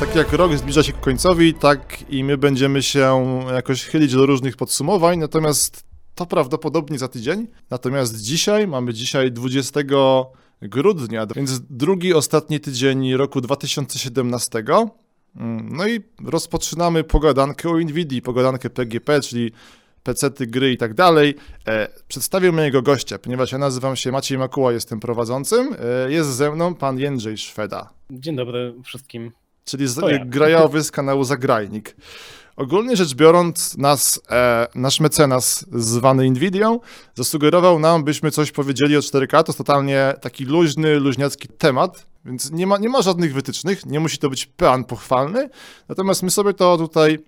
Tak jak rok zbliża się ku końcowi, tak i my będziemy się jakoś chylić do różnych podsumowań, natomiast to prawdopodobnie za tydzień. Natomiast dzisiaj, mamy dzisiaj 20 grudnia, więc drugi, ostatni tydzień roku 2017. Mm, No i rozpoczynamy pogadankę o Nvidia, pogadankę PGP, czyli PC-ty, gry i tak dalej. E, przedstawię mojego gościa, ponieważ ja nazywam się Maciej Makuła, jestem prowadzącym. E, jest ze mną pan Jędrzej Szweda, Dzień dobry wszystkim. Czyli z, ja. grajowy z kanału Zagrajnik. Ogólnie rzecz biorąc, nas, e, nasz mecenas zwany Nvidią zasugerował nam, byśmy coś powiedzieli o 4K. To jest totalnie taki luźny, luźniacki temat, więc nie ma, nie ma żadnych wytycznych, nie musi to być plan pochwalny. Natomiast my sobie to tutaj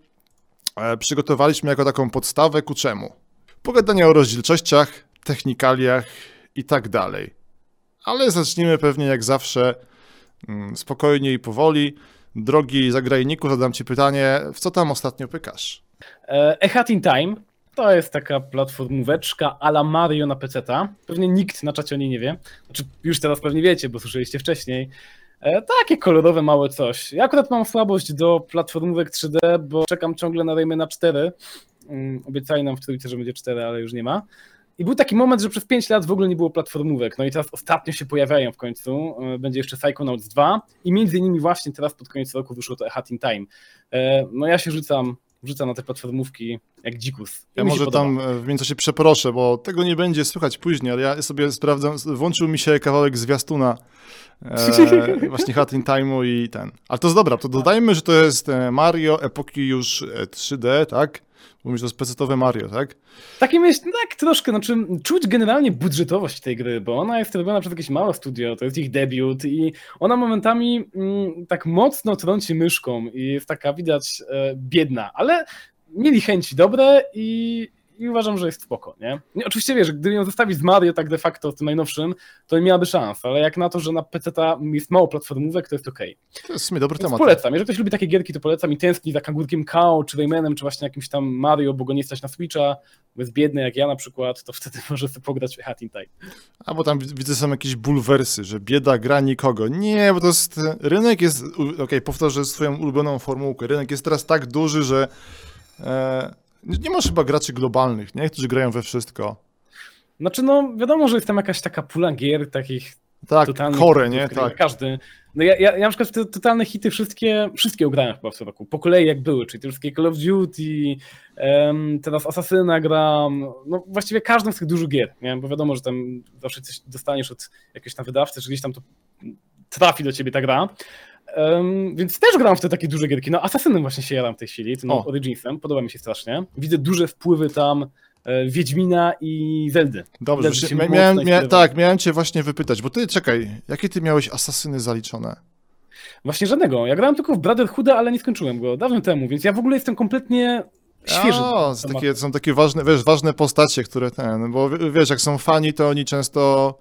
e, przygotowaliśmy jako taką podstawę ku czemu? Pogadania o rozdzielczościach, technikaliach i tak dalej. Ale zacznijmy pewnie jak zawsze mm, spokojnie i powoli. Drogi zagrajniku, zadam ci pytanie, w co tam ostatnio pykasz? E, Hat in Time to jest taka platformóweczka a la Mario na PC-ta. Pewnie nikt na czacie o niej nie wie. Znaczy, już teraz pewnie wiecie, bo słyszeliście wcześniej. E, Takie kolorowe małe coś. Ja akurat mam słabość do platformówek 3D, bo czekam ciągle na Raymana 4. Mm, Obiecali nam w trójce, że będzie 4, ale już nie ma. I był taki moment, że przez 5 lat w ogóle nie było platformówek. No i teraz ostatnio się pojawiają w końcu. E, Będzie jeszcze Psychonauts 2 i między innymi właśnie teraz pod koniec roku wyszło to Hat in Time. E, No ja się rzucam, rzucam na te platformówki jak dzikus. I Ja może tam e, w międzyczasie przeproszę, bo tego nie będzie słychać później, ale ja sobie sprawdzam, włączył mi się kawałek zwiastuna e, właśnie Hat in Time'u i ten. Ale to jest dobra, to dodajmy, że to jest Mario epoki już e, 3D, tak? Mówisz, to jest Mario, tak? Takie myśl, tak troszkę, znaczy czuć generalnie budżetowość tej gry, bo ona jest robiona przez jakieś małe studio, to jest ich debiut i ona momentami mm, tak mocno trąci myszką i jest taka, widać, e, biedna, ale mieli chęci dobre i, i uważam, że jest spoko, nie? nie? Oczywiście wiesz, gdyby ją zostawić z Mario tak de facto, tym najnowszym, to nie miałaby szans, ale jak na to, że na PC-ta jest mało platformówek, to jest okej. To jest w sumie dobry Więc temat. polecam. Jeżeli ktoś lubi takie gierki, to polecam i tęskni za Kangurkiem Kao, czy Raymanem, czy właśnie jakimś tam Mario, bo go nie stać na Switcha, bo jest biedny jak ja na przykład, to wtedy może sobie pograć w Hat in Time. A bo tam wi- widzę są jakieś bulwersy, że bieda gra nikogo. Nie, bo to jest. Rynek jest. Okej, powtórzę swoją ulubioną formułkę. Rynek jest teraz tak duży, że. E, nie nie masz chyba graczy globalnych, nie? Którzy grają we wszystko. Znaczy, no wiadomo, że jest tam jakaś taka pula gier, takich Tak, hitów, nie? Tak. Każdy. No ja, ja, ja na przykład te totalne hity wszystkie, wszystkie ugrałem chyba w tym roku, po kolei jak były, czyli te wszystkie Call of Duty, em, teraz Assassina gram, no właściwie każdą z tych dużych gier, nie? bo wiadomo, że tam zawsze coś dostaniesz od jakiegoś tam wydawcy, czy gdzieś tam to trafi do ciebie ta gra. Em, więc też gram w te takie duże gierki. No Assassinem właśnie się jaram w tej chwili, tym O. Originsem, podoba mi się strasznie. Widzę duże wpływy tam e, Wiedźmina i Zeldy. Dobrze, właśnie się miałem, mia- inspirował. tak, miałem cię właśnie wypytać, bo ty, czekaj, jakie ty miałeś asasyny zaliczone? Właśnie żadnego. Ja grałem tylko w Brotherhooda, ale nie skończyłem go dawno temu, więc ja w ogóle jestem kompletnie świeży. O, są takie, są takie ważne, wiesz, ważne postacie, które ten, bo wiesz, jak są fani, to oni często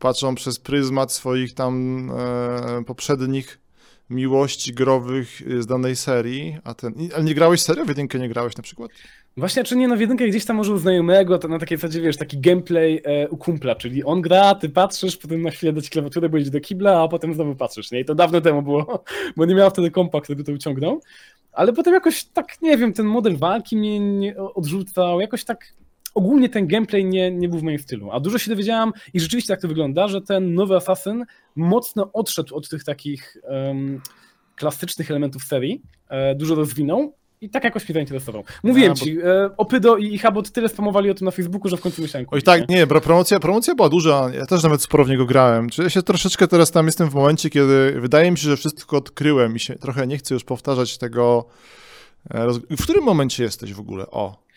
patrzą przez pryzmat swoich tam e, poprzednich miłości growych z danej serii, a ten, ale nie grałeś serio? W jedynkę nie grałeś na przykład? Właśnie, czy nie, no w jedynkę gdzieś tam może u znajomego, to na takiej zasadzie, wiesz, taki gameplay e, u kumpla, czyli on gra, ty patrzysz, potem na chwilę dać klawiaturę, bo do kibla, a potem znowu patrzysz, nie? I to dawno temu było, bo nie miałem wtedy kompa, który to uciągnął. Ale potem jakoś tak, nie wiem, ten model walki mnie nie odrzucał, jakoś tak ogólnie ten gameplay nie, nie był w moim stylu. A dużo się dowiedziałam i rzeczywiście tak to wygląda, że ten nowy Assassin mocno odszedł od tych takich em, klasycznych elementów serii, e, dużo rozwinął i tak jakoś mnie zainteresował. Mówiłem A, bo- ci, e, Opydo i Habot tyle spamowali o tym na Facebooku, że w końcu myślałem Oj kupić, tak, nie? nie, bro, promocja, promocja była duża, ja też nawet sporo w niego grałem. Czy ja się troszeczkę teraz tam jestem w momencie, kiedy wydaje mi się, że wszystko odkryłem i się trochę nie chcę już powtarzać tego. e, W którym momencie jesteś w ogóle? O.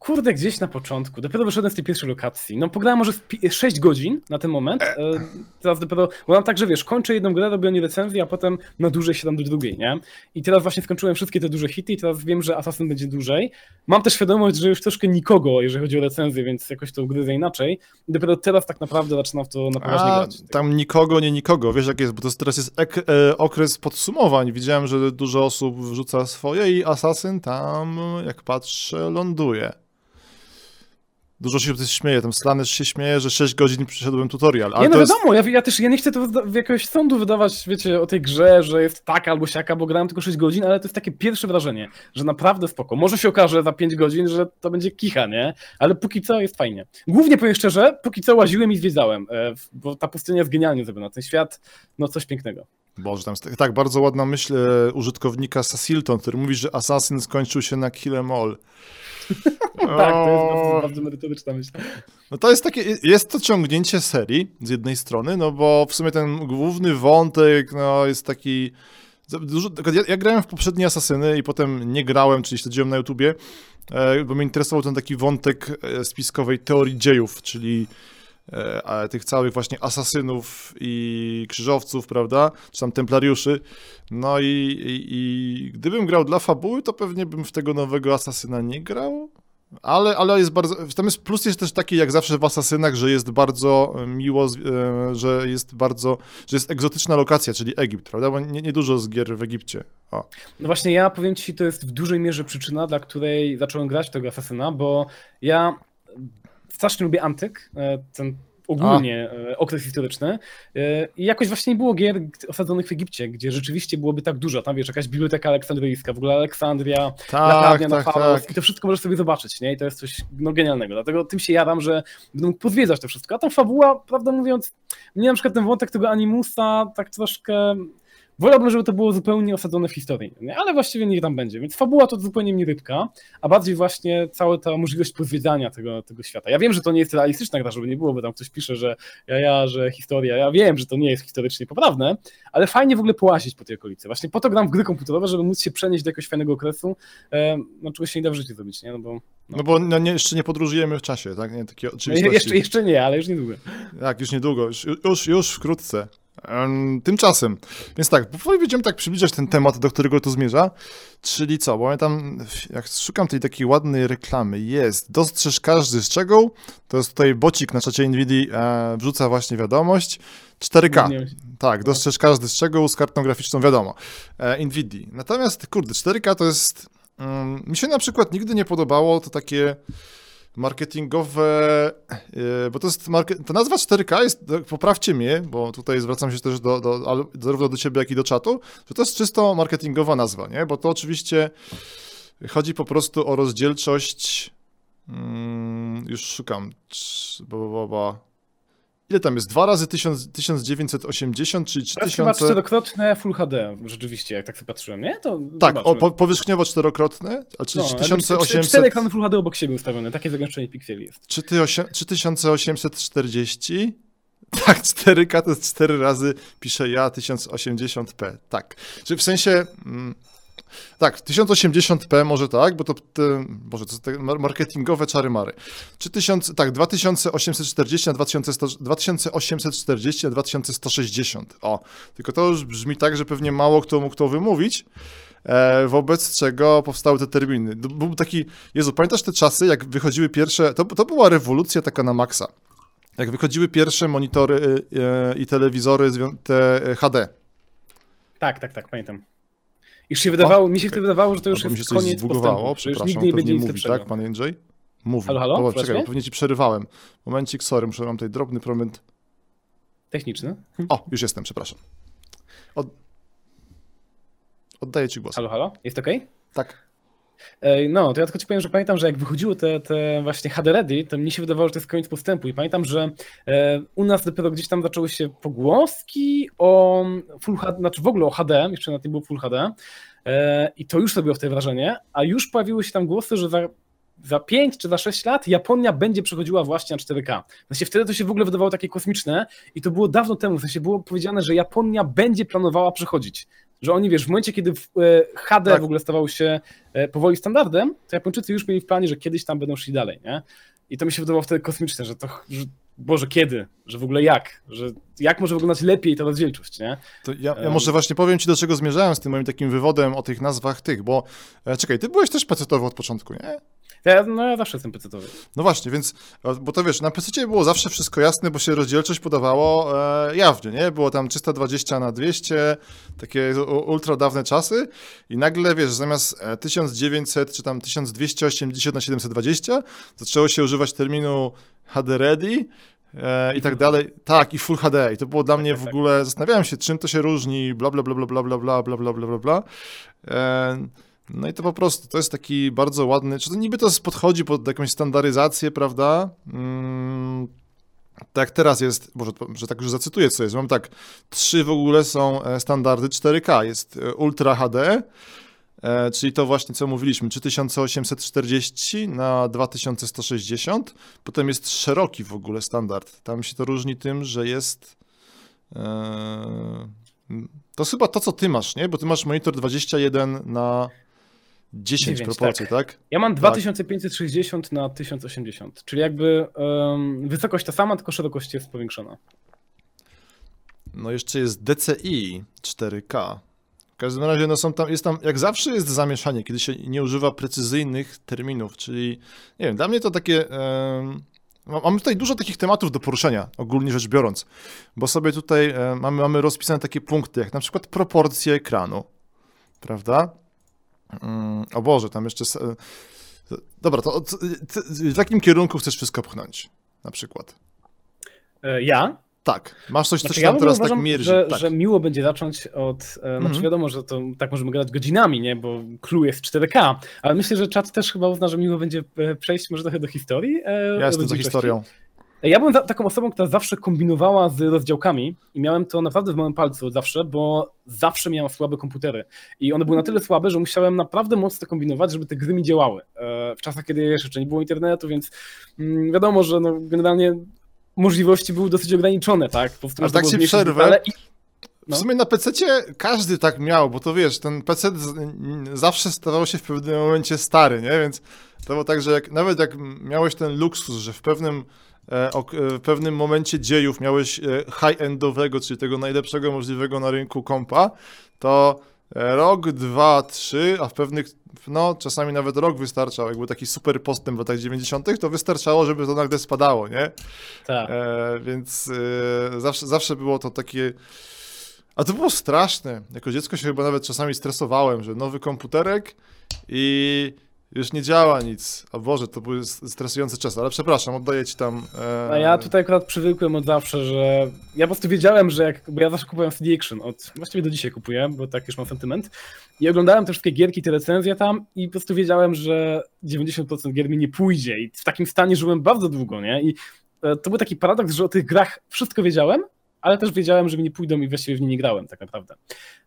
Kurde, gdzieś na początku, dopiero wyszedłem z tej pierwszej lokacji. No pograłem może z pi- 6 godzin na ten moment, e, teraz dopiero, bo mam tak, że wiesz, kończę jedną grę, robię o niej recenzję, a potem na dłużej siadam do drugiej, nie? I teraz właśnie skończyłem wszystkie te duże hity i teraz wiem, że Assassin będzie dłużej. Mam też świadomość, że już troszkę nikogo, jeżeli chodzi o recenzję, więc jakoś to ugryzę inaczej. I dopiero teraz tak naprawdę zaczynam w to na poważnie A, grać. tam nikogo, nie nikogo, wiesz jak jest, bo to teraz jest ek, e, okres podsumowań. Widziałem, że dużo osób wrzuca swoje i Assassin tam, jak patrzę, ląduje. Dużo się tutaj śmieje, tam Slanesh się śmieje, że 6 godzin przeszedłem tutorial, ale nie, no to jest... wiadomo, ja, ja też ja nie chcę to w jakiegoś sądu wydawać, wiecie, o tej grze, że jest taka albo siaka, bo grałem tylko 6 godzin, ale to jest takie pierwsze wrażenie, że naprawdę spoko. Może się okaże za 5 godzin, że to będzie kicha, nie? Ale póki co jest fajnie. Głównie powiem szczerze, póki co łaziłem i zwiedzałem, e, bo ta pustynia jest genialnie zrobiona. Ten świat, no coś pięknego. Boże, tam jest tak bardzo ładna myśl e, użytkownika Sasilton, który mówi, że Assassin skończył się na Kill Em All. Tak, to jest bardzo, bardzo merytoryczna myśl. No to jest takie, jest to ciągnięcie serii z jednej strony, no bo w sumie ten główny wątek, no jest taki... Dużo, ja, ja grałem w poprzednie Asasyny i potem nie grałem, czyli śledziłem na YouTubie, e, bo mnie interesował ten taki wątek e, spiskowej teorii dziejów, czyli e, tych całych właśnie asasynów i krzyżowców, prawda, czy tam templariuszy. No i, i, i gdybym grał dla fabuły, to pewnie bym w tego nowego asasyna nie grał. Ale, ale jest bardzo. Tam jest plus jest też taki, jak zawsze w Asasynach, że jest bardzo e, miło, e, że jest bardzo. że jest egzotyczna lokacja, czyli Egipt, prawda? Bo nie, nie dużo z gier w Egipcie. O. No właśnie ja powiem ci, to jest w dużej mierze przyczyna, dla której zacząłem grać w tego Asasyna, bo ja strasznie lubię antyk, e, ten ogólnie e, okres historyczny. E, i jakoś właśnie nie było gier osadzonych w Egipcie, gdzie rzeczywiście byłoby tak dużo, tam wiesz, jakaś biblioteka aleksandryjska, w ogóle Aleksandria, Tak, latarnia na tak, Faros tak. i to wszystko możesz sobie zobaczyć, nie? I to jest coś no, genialnego, dlatego tym się jadam, że będę mógł pozwiedzać to wszystko, a tam fabuła, prawdę mówiąc, mnie na przykład ten wątek tego Animusa tak troszkę... Wolałbym, żeby to było zupełnie osadzone w historii, nie? ale właściwie niech tam będzie. Więc fabuła to zupełnie mnie rybka, a bardziej właśnie cała ta możliwość pozwiedzania tego, tego świata. Ja wiem, że to nie jest realistyczna gra, żeby nie było, bo tam ktoś pisze, że ja, ja, że historia. Ja wiem, że to nie jest historycznie poprawne, ale fajnie w ogóle połazić po tej okolicy. Właśnie po to gram w gry komputerowe, żeby móc się przenieść do jakiegoś fajnego okresu, e, no czego się nie da w życiu zrobić, nie? No bo No bo no, nie, jeszcze nie podróżujemy w czasie, tak? Nie, takie no, jeszcze, jeszcze nie, ale już niedługo. Tak, już niedługo, już, już, już wkrótce. Em, Tymczasem, więc tak, powoli będziemy tak przybliżać ten temat, do którego to zmierza, czyli co, bo ja tam, jak szukam tej takiej ładnej reklamy, jest, dostrzeż każdy szczegół, to jest tutaj bocik na czacie NVIDII, e, wrzuca właśnie wiadomość, 4K, Nie, tak, dostrzeż każdy szczegół z kartą graficzną, wiadomo, e, NVIDII. Natomiast, kurde, 4K to jest, mm, mi się na przykład nigdy nie podobało to takie marketingowe, e, bo to jest, ta nazwa 4K jest, poprawcie mnie, bo tutaj zwracam się też do, do, zarówno do ciebie, jak i do czatu, że to jest czysto marketingowa nazwa, nie? Bo to oczywiście chodzi po prostu o rozdzielczość, mm, już szukam, bo, bo, bo. Ile tam jest? Dwa razy 1000, 1980, czyli To jest chyba 3000... czterokrotne Full HD, rzeczywiście, jak tak sobie patrzyłem, nie? To Tak, o, po, powierzchniowo czterokrotne, a czyli No, jakby 3800... Cztery ekrany Full HD obok siebie ustawione, takie zagęszczenie pikseli jest. Czy ty osiem- 3840? Tak, 4K to jest 4 razy, piszę ja, 1080p. Tak. Czyli w sensie. Mm, tak, 1080p może tak, bo to te, Boże, to te mar- marketingowe czary-mary. Czy 1000, tak, 2840 na 2100, 2840 na 2160. O, tylko to już brzmi tak, że pewnie mało kto mógł to wymówić. E, wobec czego powstały te terminy. Był taki, Jezu, pamiętasz te czasy, jak wychodziły pierwsze, to, to była rewolucja taka na maksa. Jak wychodziły pierwsze monitory e, i telewizory, te e, HD. Tak, tak, tak, pamiętam. Już się wydawało, mi się wtedy wydawało, że to już Albo mi się jest coś koniec zbugowało, postępu, przepraszam, nigdy nie będzie nic mówi, lepszego. tak, pan Jędrzej? Mówi. Halo, halo? Dobra, czekaj, pewnie ci przerywałem. Momencik, sorry, muszę mam tutaj drobny moment. Techniczny. O, już jestem, przepraszam. Od... Oddaję ci głos. Halo, halo? Jest okej? Tak. No, to ja tylko ci powiem, że pamiętam, że jak wychodziły te, te właśnie HD Ready, to mnie się wydawało, że to jest koniec postępu i pamiętam, że e, u nas dopiero gdzieś tam zaczęły się pogłoski o Full HD, znaczy w ogóle o HD, jeszcze na tym było Full HD e, i to już robiło wtedy wrażenie, a już pojawiły się tam głosy, że za, za 5 czy za 6 lat Japonia będzie przechodziła właśnie na 4K. W sensie wtedy to się w ogóle wydawało takie kosmiczne i to było dawno temu, w sensie było powiedziane, że Japonia będzie planowała przechodzić. Że oni, wiesz, w momencie, kiedy e, HD Tak. w ogóle stawał się e, powoli standardem, to Japończycy już mieli w planie, że kiedyś tam będą szli dalej, nie? I to mi się wydawało wtedy kosmiczne, że to, że, Boże, kiedy? Że w ogóle jak? Że jak może wyglądać lepiej ta rozdzielczość, nie? To ja, ja może właśnie powiem ci, do czego zmierzałem z tym moim takim wywodem o tych nazwach tych, bo e, czekaj, ty byłeś też pecetowy od początku, nie? Ja, no ja zawsze jestem PC-towy. No właśnie, więc, e, bo to wiesz, na PC było zawsze wszystko jasne, bo się rozdzielczość podawało e, jawnie, nie? Było tam 320 na 200, takie ultra dawne czasy i nagle, wiesz, zamiast e, 1900 czy tam 1280 na 720 zaczęło się używać terminu HD Ready, e, i tak dalej. Tak, i Full HD. I to było dla mnie w tak. ogóle, zastanawiałem się, czym to się różni, bla, bla, bla, bla, bla, bla, bla, bla, bla, bla, bla, bla. No i to po prostu, to jest taki bardzo ładny, czy to niby to podchodzi pod jakąś standaryzację, prawda? Mm, tak teraz jest, może, że tak już zacytuję co jest, mam tak, trzy w ogóle są e, standardy 4K, jest e, Ultra HD, e, czyli to właśnie co mówiliśmy, 3840 na 2160, potem jest szeroki w ogóle standard, tam się to różni tym, że jest e, to chyba to, co ty masz, nie? Bo ty masz monitor 21 na 10 9, proporcji, tak? Ja mam 2560 na 1080, czyli jakby em, wysokość ta sama, tylko szerokość jest powiększona. No jeszcze jest DCI 4K. W każdym razie no są tam, jest tam, jak zawsze jest zamieszanie, kiedy się nie używa precyzyjnych terminów, czyli nie wiem, dla mnie to takie... ma- Mamy tutaj dużo takich tematów do poruszenia, ogólnie rzecz biorąc, bo sobie tutaj mamy, mamy rozpisane takie punkty, jak na przykład proporcje ekranu, prawda? Mm, o Boże, tam jeszcze... e, Dobra, to od- w jakim kierunku chcesz wszystko pchnąć, na przykład? E, Ja? Tak, masz coś, co Znaczy, się tam teraz tak uważam, mierzy. że, tak. że miło będzie zacząć od. E, znaczy, Mhm. wiadomo, że to tak możemy gadać godzinami, nie? Bo clue jest 4K, ale myślę, że czat też chyba uzna, że miło będzie e, przejść może trochę do historii. e, Ja jestem za historią. Ja byłem za, taką osobą, która zawsze kombinowała z rozdziałkami i miałem to naprawdę w małym palcu zawsze, bo zawsze miałem słabe komputery. I one były na tyle słabe, że musiałem naprawdę mocno kombinować, żeby te gry mi działały. E, W czasach, kiedy jeszcze nie było internetu, więc mm, wiadomo, że no, generalnie możliwości były dosyć ograniczone, tak? Po prostu Ale można tak zmniejszyć przerwę. I... W No. sumie na PC każdy tak miał, bo to wiesz, ten PC zawsze stawał się w pewnym momencie stary, nie? Więc to było tak, że jak, nawet jak miałeś ten luksus, że w pewnym, e, e, w pewnym momencie dziejów miałeś e, high-endowego, czyli tego najlepszego możliwego na rynku kompa, to rok, dwa, trzy, a w pewnych, no czasami nawet rok wystarczał, jak był taki super postęp w latach 90., to wystarczało, żeby to nagle spadało, nie? Tak. E, więc e, zawsze, zawsze było to takie. A to było straszne. Jako dziecko się chyba nawet czasami stresowałem, że nowy komputerek i już nie działa nic. A Boże, to były s- stresujące czasy, ale przepraszam, oddaję ci tam. E, A ja tutaj akurat przywykłem od zawsze, że ja po prostu wiedziałem, że jak, bo ja zawsze kupowałem CD Action, od, właściwie do dzisiaj kupuję, bo tak już mam sentyment. I oglądałem te wszystkie gierki, te recenzje tam i po prostu wiedziałem, że 90% gier mi nie pójdzie i w takim stanie żyłem bardzo długo, nie? I e, to był taki paradoks, że o tych grach wszystko wiedziałem, ale też wiedziałem, że mi nie pójdą i właściwie w nie nie grałem tak naprawdę.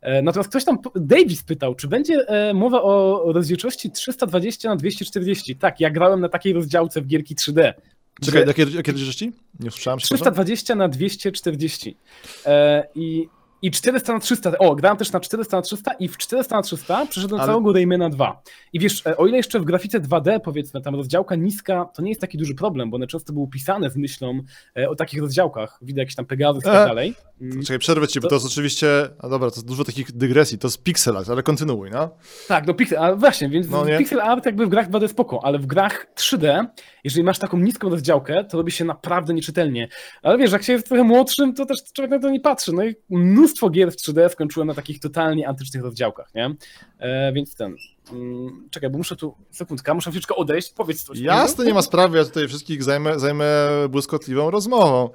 E, Natomiast ktoś tam, Davis pytał, czy będzie e, mowa o rozdzielczości 320 na 240 Tak, ja grałem na takiej rozdziałce w gierki 3D. Czekaj, jakie, jakie rzeczy? Nie przepraszam. 320 na 240. E, i, I 400 na 300. O, grałem też na 400 na 300 i w 400 na 300 przeszedłem Ale- całego Raymana 2. I wiesz, e, o ile jeszcze w grafice 2D, powiedzmy, tam rozdziałka niska, to nie jest taki duży problem, bo one często były pisane z myślą e, o takich rozdziałkach. Widzę jakiś tam Pegasus i E. tak dalej. Mm, Czekaj, przerwę ci, bo To- to jest oczywiście. A dobra, to jest dużo takich dygresji, to jest pixel art, ale kontynuuj, no. Tak, no pixel, ale właśnie, więc No pixel art jakby w grach 2D spoko, ale w grach 3D, jeżeli masz taką niską rozdziałkę, to robi się naprawdę nieczytelnie. Ale wiesz, jak się jest trochę młodszym, to też człowiek na to nie patrzy. No i mnóstwo gier w 3D skończyłem na takich totalnie antycznych rozdziałkach, nie? E, więc ten... Mm, czekaj, bo muszę tu, sekundka, muszę chwileczkę odejść, powiedz coś. Jasne, nie ma sprawy, ja tutaj wszystkich zajmę, zajmę błyskotliwą rozmową.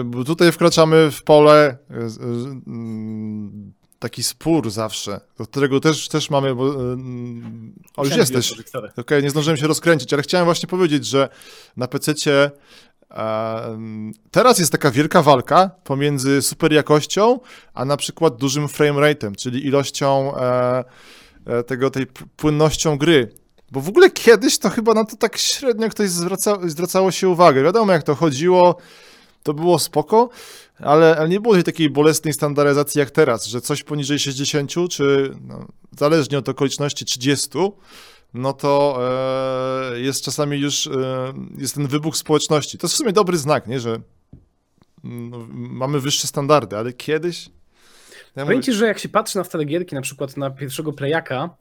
Y, Bo tutaj wkraczamy w pole z- y, mm, taki spór zawsze, do którego też, też mamy, bo... mm, O, już jesteś. Okej, nie zdążyłem się rozkręcić, ale chciałem właśnie powiedzieć, że na em, teraz jest taka wielka walka pomiędzy super jakością, a na przykład dużym frame rate'em, czyli ilością e, e, tego, tej płynnością gry. Bo w ogóle kiedyś to chyba na to tak średnio ktoś zwraca, zwracało się uwagę. Wiadomo, jak to chodziło, to było spoko, ale, ale nie było takiej bolesnej standaryzacji jak teraz, że coś poniżej 60, czy no, zależnie od okoliczności 30, no to e, jest czasami już e, jest ten wybuch społeczności. To jest w sumie dobry znak, nie, że no, mamy wyższe standardy, ale kiedyś... Ja mówię, że jak się patrzy na stare gierki, na przykład na pierwszego Playaka,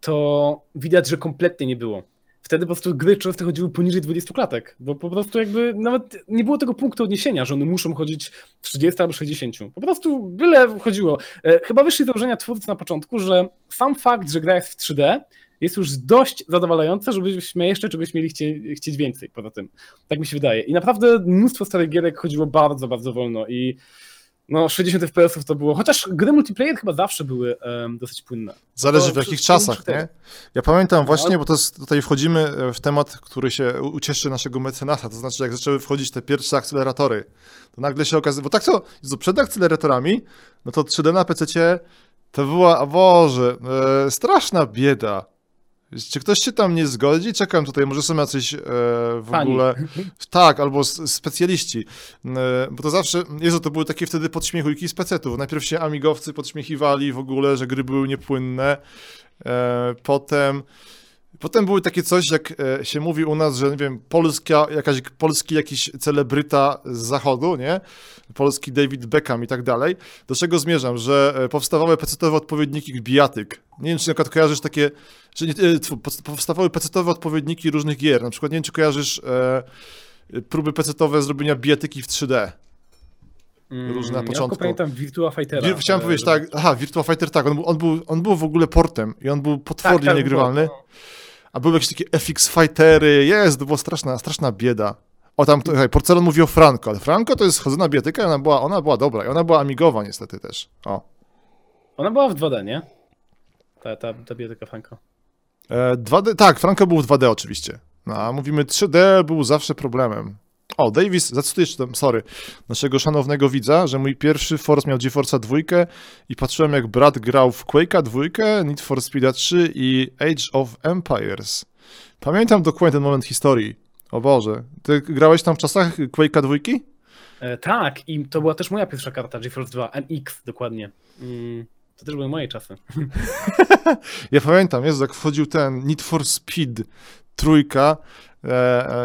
to widać, że kompletnie nie było. wtedy po prostu gry często chodziły poniżej 20 klatek, bo po prostu jakby nawet nie było tego punktu odniesienia, że one muszą chodzić 30 albo 60. Po prostu byle chodziło. E, Chyba wyszli z założenia twórcy na początku, że sam fakt, że gra jest w 3D jest już dość zadowalające, żebyśmy jeszcze czegoś mieli chcie, chcieć więcej poza tym. Tak mi się wydaje. I naprawdę mnóstwo starych gierek chodziło bardzo, bardzo wolno i no 60 FPS-ów to było, chociaż gry multiplayer chyba zawsze były em, dosyć płynne. Zależy To w jakich czasach, 4. nie? Ja pamiętam właśnie, No. bo to jest, tutaj wchodzimy e, w temat, który się ucieszy naszego mecenasa, to znaczy jak zaczęły wchodzić te pierwsze akceleratory, to nagle się okazało, bo tak to, przed akceleratorami, no to 3D na PC to była, a Boże, e, straszna bieda. Czy ktoś się tam nie zgodzi? Czekam tutaj, może są jacyś e, w Fani. ogóle... Tak, albo specjaliści. E, Bo to zawsze, Jezu, to były takie wtedy podśmiechujki z PC-ów. Najpierw się amigowcy podśmiechiwali w ogóle, że gry były niepłynne. E, Potem, potem były takie coś, jak e, się mówi u nas, że nie wiem, polska, jakaś, polski jakiś celebryta z zachodu, nie? Polski David Beckham i tak dalej. Do czego zmierzam? Że e, powstawały PC-owe odpowiedniki bijatyk. Nie wiem, czy na przykład kojarzysz takie, że nie, e, powstawały PC-owe odpowiedniki różnych gier. Na przykład nie wiem, czy kojarzysz e, próby PC-owe zrobienia bijatyki w 3D. Różne na Ja początku. tylko pamiętam Virtua Fightera. Wir, chciałem powiedzieć tak, aha, Virtua Fighter tak, on był, on, był, on był w ogóle portem i on był potwornie tak, niegrywalny. było, no. A były jakieś takie FX Fightery, jest, była straszna, straszna bieda. O tam, tutaj, Porcelon mówi o Franco, ale Franco to jest chodzona bijatyka i ona była, ona była dobra i ona była amigowa niestety też. O. Ona była w 2D, nie? Ta, ta, ta biotyka Franco. E, 2D, tak, Franco był w 2D oczywiście. No, a mówimy 3D był zawsze problemem. O, Davis, zacytuję jeszcze tam, sorry, naszego szanownego widza, że mój pierwszy Force miał GeForce'a 2 i patrzyłem jak brat grał w Quake'a 2, Need for Speed'a 3 i Age of Empires. Pamiętam dokładnie ten moment historii. O Boże, ty grałeś tam w czasach Quake'a 2? E, tak, i to była też moja pierwsza karta GeForce 2, NX dokładnie. Mm, to też były moje czasy. Ja pamiętam, Jezu, jak wchodził ten Need for Speed trójka,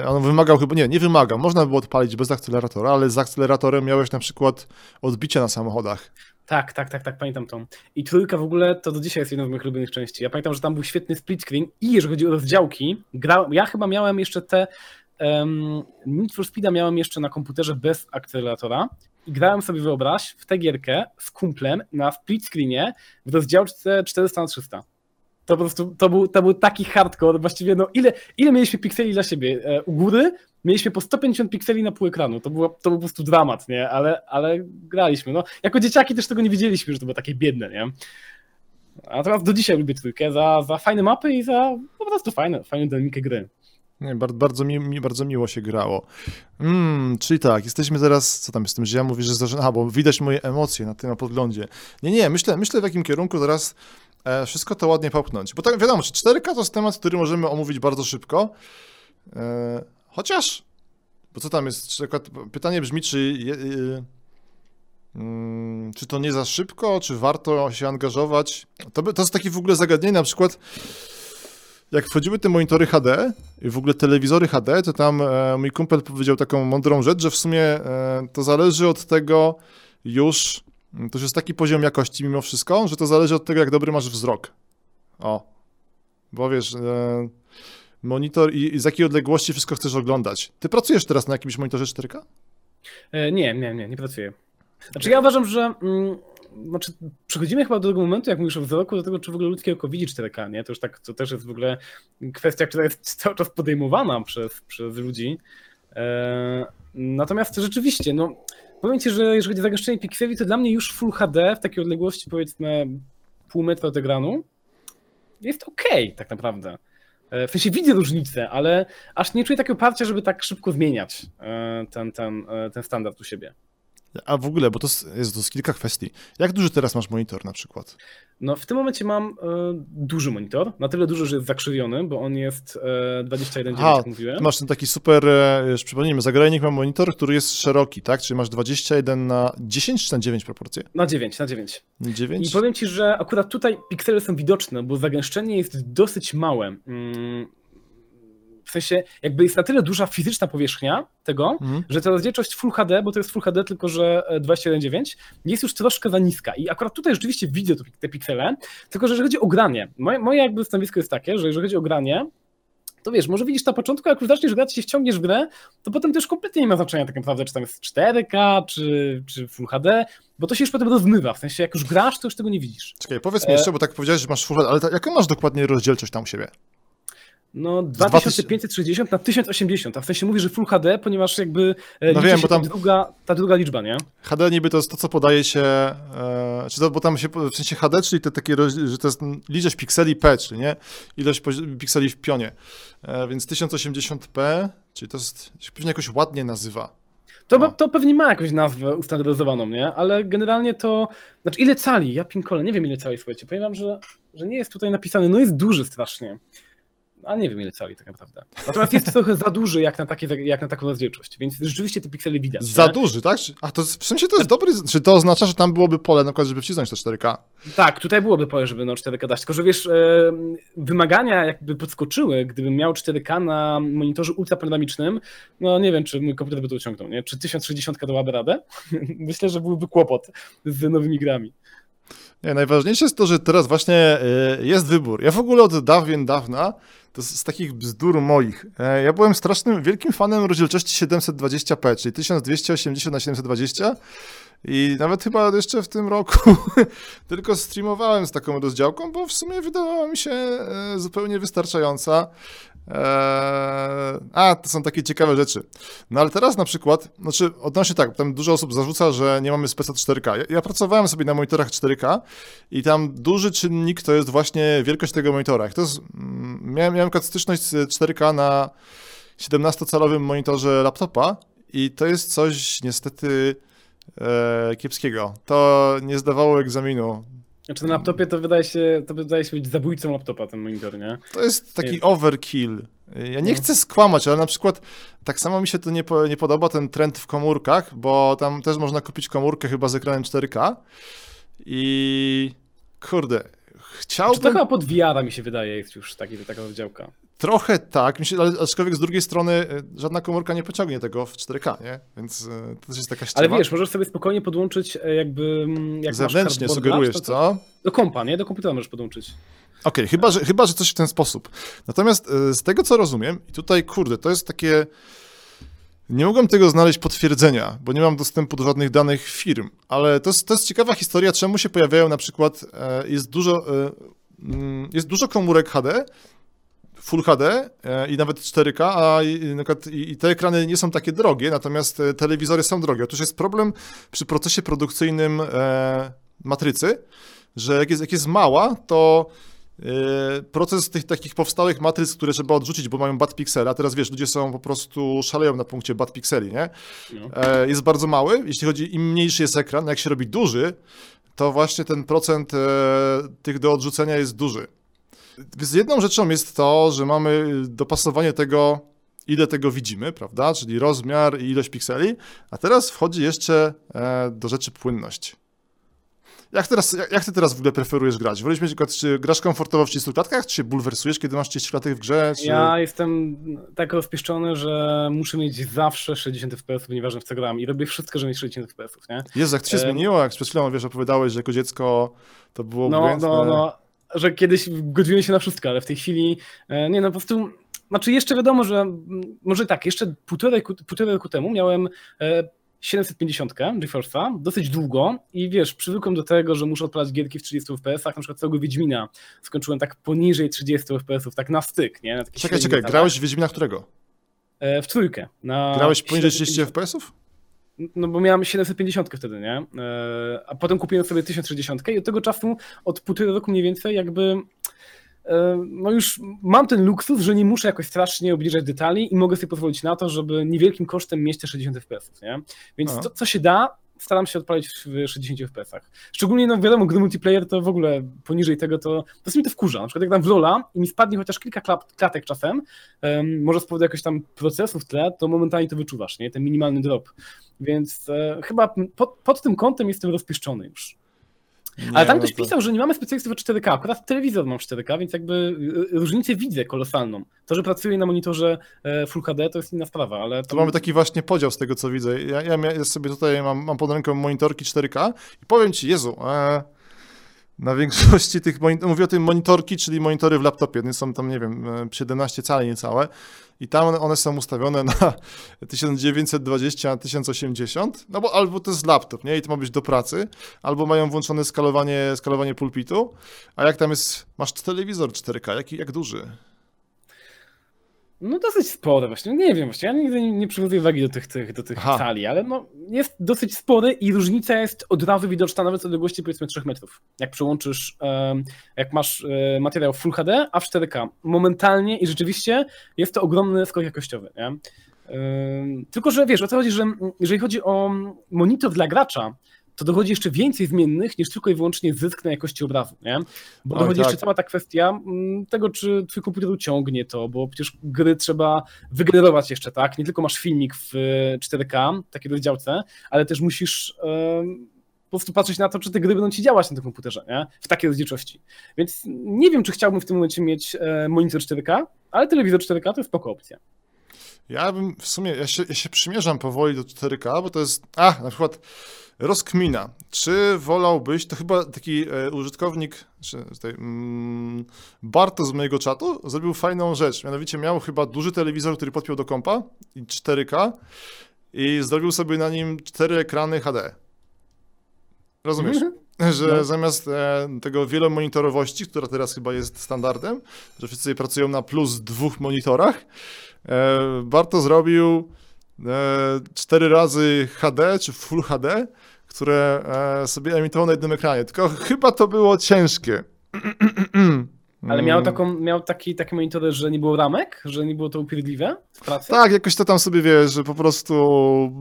on wymagał chyba, nie, nie wymagał, można było odpalić bez akceleratora, ale z akceleratorem miałeś na przykład odbicie na samochodach. Tak, tak, tak, tak, pamiętam tą. I trójka w ogóle to do dzisiaj jest jedną z moich ulubionych części. Ja pamiętam, że tam był świetny split screen i jeżeli chodzi o rozdziałki, gra... ja chyba miałem jeszcze te um, Need for Speeda miałem jeszcze na komputerze bez akceleratora i grałem sobie, wyobraź, w tę gierkę z kumplem na split screenie w rozdziałce 400 na 300. To po prostu, to był, to był taki hardcore, właściwie no ile, ile mieliśmy pikseli dla siebie? E, u góry mieliśmy po 150 pikseli na pół ekranu, to, było, to był po prostu dramat, nie? Ale, ale graliśmy, no. Jako dzieciaki też tego nie wiedzieliśmy, że to było takie biedne, nie? A teraz do dzisiaj lubię trójkę za, za fajne mapy i za po prostu fajne, fajną dynamikę gry. Nie, bardzo, bardzo, mi, bardzo miło się grało. Mm, czyli tak, jesteśmy teraz, co tam z tym, że ja mówię, że zaczyna, bo widać moje emocje na tym na podglądzie. Nie, nie, myślę, myślę w jakim kierunku teraz e, wszystko to ładnie popchnąć. Bo tak wiadomo, że 4K to jest temat, który możemy omówić bardzo szybko. E, chociaż, bo co tam jest, pytanie brzmi, czy, je, y, mm, czy to nie za szybko, czy warto się angażować. To, to jest takie w ogóle zagadnienie, na przykład jak wchodziły te monitory HD i w ogóle telewizory HD, to tam e, mój kumpel powiedział taką mądrą rzecz, że w sumie e, to zależy od tego już, to już jest taki poziom jakości mimo wszystko, że to zależy od tego, jak dobry masz wzrok. O. Bo wiesz, e, monitor i, i z jakiej odległości wszystko chcesz oglądać. Ty pracujesz teraz na jakimś monitorze 4K? E, nie, nie, nie, nie pracuję. Znaczy ja uważam, że mm, znaczy, przechodzimy chyba do tego momentu, jak mówisz o wzroku, do tego, czy w ogóle ludzkie oko widzi 4K, nie? To już tak, to też jest w ogóle kwestia, która jest cały czas podejmowana przez, przez ludzi. E, natomiast rzeczywiście, no, powiem Ci, że jeżeli chodzi o zagęszczenie pikseli, to dla mnie już Full HD w takiej odległości powiedzmy pół metra od ekranu jest okej tak naprawdę. E, W sensie widzę różnicę, ale aż nie czuję takiego parcia, żeby tak szybko zmieniać e, ten, ten, e, ten standard u siebie. A w ogóle, bo to jest, to jest kilka kwestii. Jak duży teraz masz monitor na przykład? No w tym momencie mam e, duży monitor, na tyle duży, że jest zakrzywiony, bo on jest e, 21,9 Aha, jak mówiłem. Masz ten taki super, e, już przypomnijmy, zagrajnik ma monitor, który jest szeroki, tak? Czyli masz 21 na 10 czy na 9 proporcje? Na 9, na 9. 9? I powiem Ci, że akurat tutaj piksele są widoczne, bo zagęszczenie jest dosyć małe. Mm, W sensie jakby jest na tyle duża fizyczna powierzchnia tego, Mhm. że ta rozdzielczość Full HD, bo to jest Full HD tylko, że e, 21.9, jest już troszkę za niska. I akurat tutaj rzeczywiście widzę te piksele, tylko że jeżeli chodzi o granie, moje, moje jakby stanowisko jest takie, że jeżeli chodzi o granie, to wiesz, może widzisz na początku, jak już zaczniesz grać, się wciągniesz w grę, to potem też kompletnie nie ma znaczenia tak naprawdę, czy tam jest 4K, czy, czy Full HD, bo to się już potem rozmywa, w sensie jak już grasz, to już tego nie widzisz. Czekaj, powiedz mi jeszcze, bo tak powiedziałeś, że masz Full HD, ale ta, jaką masz dokładnie rozdzielczość tam u siebie? No 2560 na 1080, a w sensie mówisz, że Full HD, ponieważ jakby e, No wiem, bo tam- ta, druga, ta druga liczba, nie? HD niby to jest to, co podaje się, e, czy to, bo tam się, w sensie HD, czyli te takie, że to jest ilość pikseli P, czyli nie, ilość pikseli w pionie, e, więc 1080p, czyli to jest, się pewnie jakoś ładnie nazywa. To, No. to pewnie ma jakąś nazwę ustandaryzowaną, nie? Ale generalnie to. Znaczy, ile cali? Ja pinkole, nie wiem ile cali, słuchajcie. Powiem wam, że, że nie jest tutaj napisane. No jest duży strasznie. Ale nie wiem ile cali tak naprawdę. Natomiast jest trochę za duży jak na, takie, jak na taką rozdzielczość, więc rzeczywiście te piksele widać. Za nie? duży, tak? A to w sensie to jest dobry, czy to oznacza, że tam byłoby pole na przykład, żeby wcisnąć to 4K? Tak, tutaj byłoby pole, żeby no 4K dać. Tylko, że wiesz, wymagania jakby podskoczyły, gdybym miał 4K na monitorze ultrapanoramicznym. No nie wiem, czy mój komputer by to osiągnął, nie? Czy 1060 dałaby radę? Myślę, że byłby kłopot z nowymi grami. Nie, najważniejsze jest to, że teraz właśnie y, jest wybór. Ja w ogóle od dawien dawna, to z, z takich bzdur moich, e, ja byłem strasznym, wielkim fanem rozdzielczości 720p, czyli 1280 na 720 i nawet chyba jeszcze w tym roku tylko streamowałem z taką rozdziałką, bo w sumie wydawała mi się e, zupełnie wystarczająca. Eee, a, to są takie ciekawe rzeczy. No ale teraz na przykład, znaczy odnośnie tak, tam dużo osób zarzuca, że nie mamy speca 4K. Ja, ja pracowałem sobie na monitorach 4K i tam duży czynnik to jest właśnie wielkość tego monitora. To jest, mm, miałem, miałem styczność z 4K na 17-calowym monitorze laptopa i to jest coś niestety e, kiepskiego. To nie zdawało egzaminu. Znaczy na laptopie to wydaje się, to wydaje się być zabójcą laptopa ten monitor, nie? To jest taki Nie. overkill. Ja nie No. chcę skłamać, ale na przykład tak samo mi się to nie, po, nie podoba, ten trend w komórkach, bo tam też można kupić komórkę chyba z ekranem 4K i kurde, Czy to chciałbym chyba pod VR mi się wydaje jest już taki, taka oddziałka. Trochę tak, ale aczkolwiek z drugiej strony e, żadna komórka nie pociągnie tego w 4K, nie? Więc e, to też jest taka ściema. Ale wiesz, możesz sobie spokojnie podłączyć e, jakby... mm, Jak Zewnętrznie sugerujesz, to- co? Do kompa, nie? Do komputera możesz podłączyć. Okej, chyba, że, chyba, że coś w ten sposób. Natomiast z tego, co rozumiem, i tutaj, kurde, to jest takie... Nie mogłem tego znaleźć potwierdzenia, bo nie mam dostępu do żadnych danych firm, ale to jest, to jest ciekawa historia, czemu się pojawiają na przykład, jest dużo, mm, jest dużo komórek HD, Full HD e, i nawet 4K, a i, te ekrany nie są takie drogie, natomiast e, telewizory są drogie. Otóż jest problem przy procesie produkcyjnym e, matrycy, że jak jest, jak jest mała, to proces tych takich powstałych matryc, które trzeba odrzucić, bo mają bad piksele, a teraz wiesz, ludzie są po prostu szaleją na punkcie bad pikseli, nie? No. Jest bardzo mały. Jeśli chodzi, im mniejszy jest ekran, jak się robi duży, to właśnie ten procent tych do odrzucenia jest duży. Więc jedną rzeczą jest to, że mamy dopasowanie tego, ile tego widzimy, prawda? Czyli rozmiar i ilość pikseli, a teraz wchodzi jeszcze e, do rzeczy płynność. Jak, teraz, jak, ty teraz w ogóle preferujesz grać? Wolisz mieć, czy grasz komfortowo w 30 klatkach, czy się bulwersujesz, kiedy masz 30 klatek w grze? Czy... Ja jestem tak rozpieszczony, że muszę mieć zawsze 60 FPS, nieważne w co gram i robię wszystko, żeby mieć 60 FPS, nie? Jezu, jak to się Em. zmieniło, jak przed chwilą, wiesz, opowiadałeś, że jako dziecko to było No, no, no, że kiedyś godziłem się na wszystko, ale w tej chwili, e, nie no, po prostu, znaczy jeszcze wiadomo, że mm, może tak, jeszcze półtorej, ku- półtorej roku temu miałem e, 750 GeForce'a dosyć długo i wiesz, przywykłem do tego, że muszę odpalać gierki w 30 FPS-ach, na przykład całego Wiedźmina skończyłem tak poniżej 30 FPS-ów, tak na styk, nie? Na Czekaj, czekaj, metale. grałeś w Wiedźmina którego? E, w trójkę. Na Grałeś poniżej 30 750. FPS-ów? No bo miałem 750 wtedy, nie? E, A potem kupiłem sobie 1060 i od tego czasu, od półtorej roku mniej więcej, jakby e, no już mam ten luksus, że nie muszę jakoś strasznie obniżać detali i mogę sobie pozwolić na to, żeby niewielkim kosztem mieć te 60 fps, nie? Więc to, co się da, staram się odpalić w 60 fps. Szczególnie, no wiadomo, gdy multiplayer to w ogóle poniżej tego to, to mnie to wkurza. Na przykład jak dam w Lola i mi spadnie chociaż kilka klap, klatek czasem, em, może z powodu jakoś tam procesu w tle, to momentalnie to wyczuwasz, nie? Ten minimalny drop. Więc e, chyba pod, pod tym kątem jestem rozpieszczony już. Ale tam no ktoś to- pisał, że nie mamy specjalistów od 4K. Akurat telewizor mam 4K, więc jakby y, różnicę widzę kolosalną. To, że pracuję na monitorze e, Full HD, to jest inna sprawa, ale To mamy taki właśnie podział z tego, co widzę. Ja, ja, ja sobie tutaj mam, mam pod ręką monitorki 4K i powiem ci, Jezu, e, na większości tych monitorów, mówię o tym monitorki, czyli monitory w laptopie, nie są tam, nie wiem, e, 17 cali niecałe. I tam one, one są ustawione na 1920 na 1080, no bo albo to jest laptop, nie, i to ma być do pracy, albo mają włączone skalowanie, skalowanie pulpitu, a jak tam jest, masz telewizor 4K, jaki, jak duży? No dosyć spore właśnie, nie wiem właśnie, ja nigdy nie, przywiązuję wagi do tych, tych, do tych Aha. cali, ale no jest dosyć spory i różnica jest od razu widoczna nawet z odległości powiedzmy 3 metrów. Jak przełączysz, jak masz e, materiał Full HD, a w 4K, momentalnie i rzeczywiście jest to ogromny skok jakościowy, nie? Tylko, że wiesz, o co chodzi, że jeżeli chodzi o monitor dla gracza, to dochodzi jeszcze więcej zmiennych niż tylko i wyłącznie zysk na jakości obrazu, nie? Bo dochodzi tak. jeszcze cała ta kwestia mm, tego, czy twój komputer uciągnie to, bo przecież gry trzeba wygenerować jeszcze, tak? Nie tylko masz filmik w e, 4K, takiej rozdziałce, ale też musisz em, po prostu patrzeć na to, czy te gry będą ci działać na tym komputerze, nie? W takiej rozdzielczości. Więc nie wiem, czy chciałbym w tym momencie mieć e, monitor 4K, ale telewizor 4K to jest spoko opcja. Ja bym w sumie, ja się, ja się przymierzam powoli do 4K, bo to jest, a, na przykład rozkmina. Czy wolałbyś, to chyba taki e, użytkownik, czy tutaj, mm, Barto z mojego czatu zrobił fajną rzecz, mianowicie miał chyba duży telewizor, który podpiął do kompa i 4K i zrobił sobie na nim cztery ekrany HD. Rozumiesz? Że No. zamiast e, tego wielomonitorowości, która teraz chyba jest standardem, że wszyscy pracują na plus dwóch monitorach, e, Barto zrobił e, cztery razy HD czy Full HD, które e, sobie emitował na jednym ekranie. Tylko chyba to było ciężkie. Ale miał, Mm. taką, miał taki, takie monitory, że nie było ramek, że nie było to upierdliwe w pracy? Tak, jakoś to tam sobie wiesz, że po prostu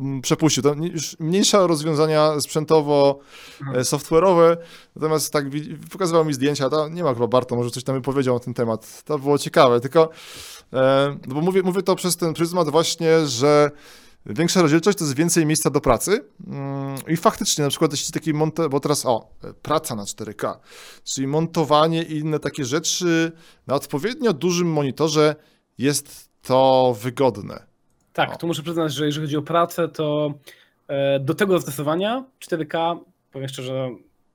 mm, przepuścił. To już mniejsze rozwiązania sprzętowo, Mhm. e, software'owe, natomiast tak pokazywał mi zdjęcia, to nie ma chyba Barto, może coś tam powiedział na ten temat. To było ciekawe, tylko e, no bo mówię, mówię to przez ten pryzmat właśnie, że większa rozdzielczość to jest więcej miejsca do pracy mm, i faktycznie na przykład jeśli taki monte, bo teraz o, e, praca na 4K, czyli montowanie i inne takie rzeczy na odpowiednio dużym monitorze jest to wygodne. Tak, O. tu muszę przyznać, że jeżeli chodzi o pracę, to e, do tego zastosowania 4K, powiem szczerze,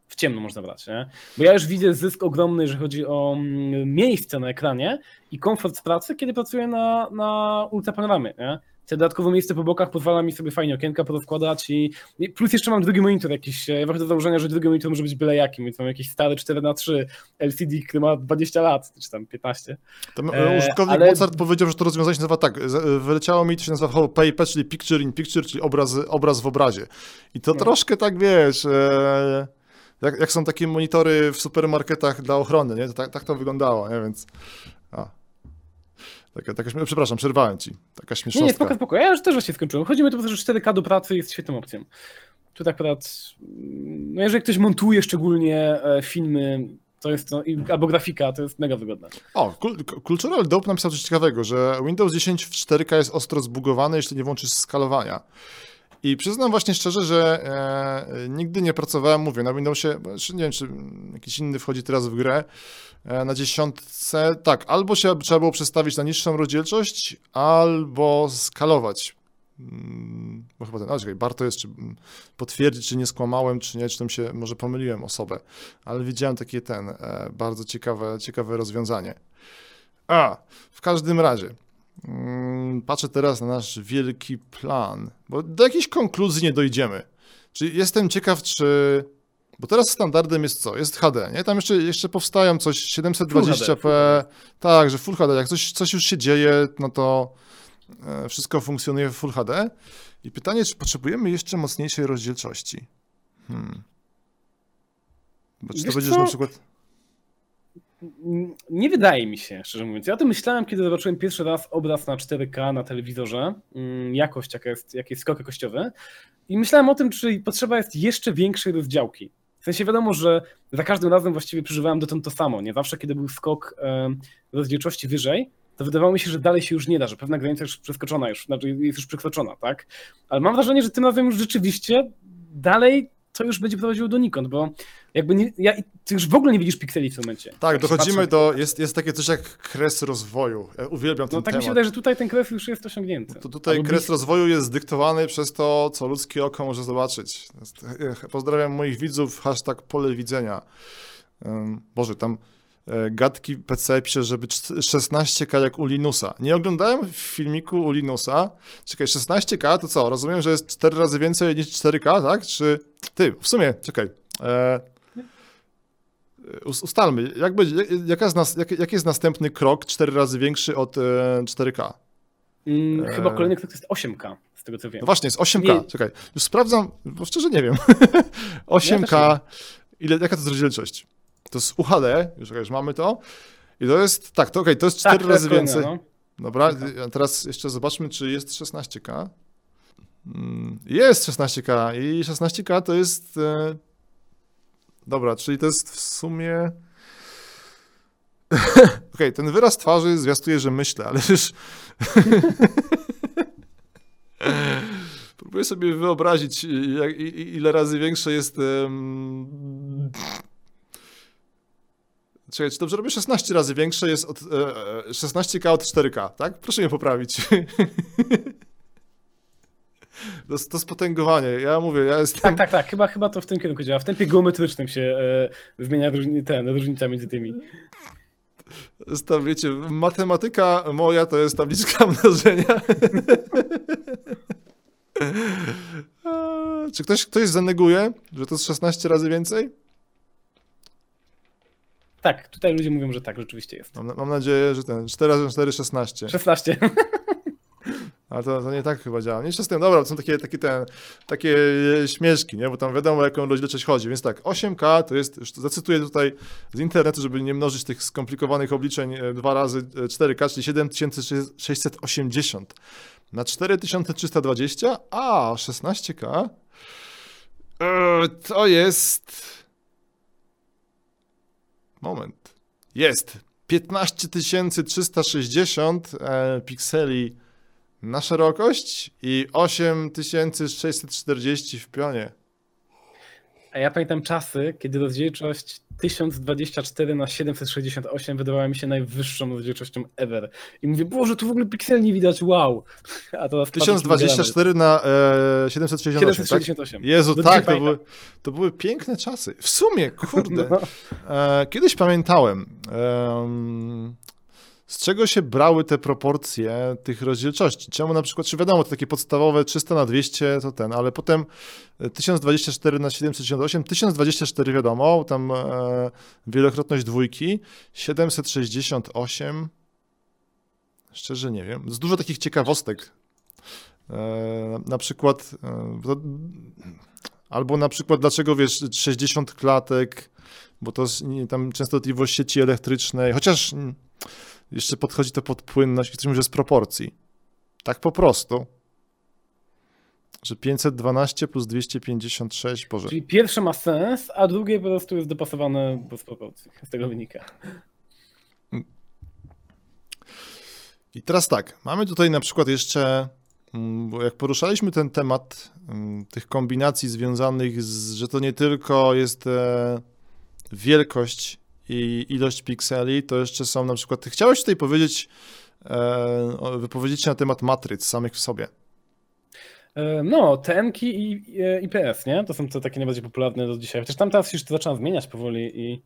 w ciemno można brać, nie? Bo ja już widzę zysk ogromny, jeżeli chodzi o mm, miejsce na ekranie i komfort z pracy, kiedy pracuję na, na ultrapanoramie, nie? Te dodatkowe miejsce po bokach pozwala mi sobie fajnie okienka porozkładać i plus jeszcze mam drugi monitor jakiś. e, Ja wychodzę z założenia, że drugi monitor może być byle jakim, więc mam jakiś stary 4x3 LCD, który ma 20 lat, czy tam 15. Tam E, użytkownik ale- Mozart powiedział, że to rozwiązanie się nazywa tak, wyleciało mi, to się nazywa PIP, czyli Picture in Picture, czyli obraz, obraz w obrazie. I to No. troszkę tak, wiesz, e, jak, jak są takie monitory w supermarketach dla ochrony, nie? To tak, tak to wyglądało, nie? Więc, a. Taka, taka, przepraszam, przerwałem ci. Taka Nie, śmiesznostka. nie, spoko, spoko. Ja już też właśnie skończyłem. Chodzi mi po prostu, że 4K do pracy jest świetną opcją. Tu tak akurat, no jeżeli ktoś montuje szczególnie e, filmy, to jest to, albo grafika, to jest mega wygodne. O, Cul- Cultural Dope napisał coś ciekawego, że Windows 10 w 4K jest ostro zbugowany, jeśli nie włączysz skalowania. I przyznam właśnie szczerze, że e, nigdy nie pracowałem, mówię, na Windowsie, jeszcze nie wiem, czy jakiś inny wchodzi teraz w grę, e, na dziesiątce, tak, albo się trzeba było przestawić na niższą rozdzielczość, albo skalować. Mm, Bo chyba ten, a czekaj, warto jest czy, mm, potwierdzić, czy nie skłamałem, czy nie, czy tam się, może pomyliłem osobę, ale widziałem takie ten, e, bardzo ciekawe, ciekawe rozwiązanie. A, w każdym razie, patrzę teraz na nasz wielki plan, bo do jakiejś konkluzji nie dojdziemy. Czyli jestem ciekaw, czy. Bo teraz standardem jest co? Jest HD, nie? Tam jeszcze, jeszcze powstają coś 720p. Full HD. Tak, że Full HD. Jak coś, coś już się dzieje, no to e, wszystko funkcjonuje w Full HD. I pytanie, czy potrzebujemy jeszcze mocniejszej rozdzielczości? Hmm. Bo czy to Wiesz będziesz co? na przykład. Nie wydaje mi się, szczerze mówiąc. Ja o tym myślałem, kiedy zobaczyłem pierwszy raz obraz na 4K na telewizorze, mm, jakość, jaka jest, jaki jest skok jakościowy. I myślałem o tym, czy potrzeba jest jeszcze większej rozdziałki. W sensie wiadomo, że za każdym razem właściwie przeżywałem dotąd to samo. Nie zawsze, kiedy był skok rozdzielczości wyżej, to wydawało mi się, że dalej się już nie da, że pewna granica już przeskoczona, już, znaczy jest już przekroczona, tak? Ale mam wrażenie, że tym razem już rzeczywiście dalej to już będzie prowadziło donikąd, bo jakby nie, ja, ty już w ogóle nie widzisz pikseli w tym momencie. Tak, dochodzimy do. Jest, jest takie coś jak kres rozwoju. Ja uwielbiam ten No tak mi temat. się wydaje, że tutaj ten kres już jest osiągnięty. To tutaj Albo kres blisko. rozwoju jest dyktowany przez to, co ludzkie oko może zobaczyć. Pozdrawiam moich widzów, hashtag pole widzenia. Boże, tam e, gadki PC pisze, żeby cz- 16K jak u Linusa. Nie oglądałem filmiku u Linusa. Czekaj, 16K to co? Rozumiem, że jest 4 razy więcej niż 4K, tak? Czy ty, w sumie, czekaj. E, us- ustalmy, jak będzie, jak, jaka jest nas, jak, jaki jest następny krok 4 razy większy od e, 4K? Mm, Chyba Eee. kolejny krok to jest 8K, z tego co wiem. No właśnie, jest 8K. Nie. Czekaj, już sprawdzam, bo szczerze nie wiem. Ja 8K, ile, jaka to jest rozdzielczość? To jest UHD, już, już mamy to. I to jest, tak, to okej, to jest 4 Tak, jest razy kolejne, więcej. no. Dobra, a teraz jeszcze zobaczmy, czy jest 16K. Mm, Jest 16K i 16K to jest. E... Dobra, czyli to jest w sumie. Okej, ten wyraz twarzy zwiastuje, że myślę, ale już. Próbuję sobie wyobrazić, jak, ile razy większe jest. em, Czekaj, czy dobrze robię? 16 razy większe jest od e, e, 16K od 4K, tak? Proszę mnie poprawić. To to spotęgowanie. Ja mówię, ja jestem. Tak, tak, tak, chyba, chyba to w tym kierunku działa. W tempie geometrycznym się e, zmienia różni, ten, różnica między tymi. Tam, wiecie, matematyka moja to jest tabliczka mnożenia. Czy ktoś, ktoś zaneguje, że to jest 16 razy więcej? Tak, tutaj ludzie mówią, że tak, rzeczywiście jest. Mam, mam nadzieję, że ten 4 razy 4 16. 16. Ale to, to nie tak chyba działa. Nie z tym, dobra, to są takie, takie, ten, takie śmieszki, nie? Bo tam wiadomo, o jaką rozdzielczość chodzi. Więc tak, 8K to jest, już zacytuję tutaj z internetu, żeby nie mnożyć tych skomplikowanych obliczeń e, dwa razy e, 4K, czyli 7680 na 4320, a 16K e, to jest... Moment. Jest 15360 e, pikseli na szerokość i 8640 w pionie. A ja pamiętam czasy, kiedy rozdzielczość 1024 na 768 wydawała mi się najwyższą rozdzielczością ever. I mówię, Boże, tu w ogóle pikseli nie widać, wow. A teraz patrzę, 1024 na e, 768, 768. tak? Jezu, Do tak, to były, to były piękne czasy. W sumie, kurde. No. E, kiedyś pamiętałem, em, z czego się brały te proporcje tych rozdzielczości. Czemu na przykład, czy wiadomo, to takie podstawowe 300 na 200 to ten, ale potem e, 1024 na 768, 1024 wiadomo, tam e, wielokrotność dwójki, 768, szczerze nie wiem, jest dużo takich ciekawostek. E, na przykład, e, to, albo na przykład dlaczego wiesz 60 klatek, bo to tam częstotliwość sieci elektrycznej, chociaż jeszcze podchodzi to pod płynność, ktoś mówi, że z proporcji. Tak po prostu. Że 512 plus 256, Boże. Czyli pierwsze ma sens, a drugie po prostu jest dopasowane bez proporcji. Z tego wynika. I teraz tak, mamy tutaj na przykład jeszcze, mm, bo jak poruszaliśmy ten temat mm, tych kombinacji związanych z, że to nie tylko jest e, wielkość i ilość pikseli, to jeszcze są na przykład, chciałeś tutaj powiedzieć, e, wypowiedzieć się na temat matryc samych w sobie. E, No, TNK i e, IPS, nie? To są te takie najbardziej popularne do dzisiaj. Chociaż tam teraz już to zaczyna zmieniać powoli i...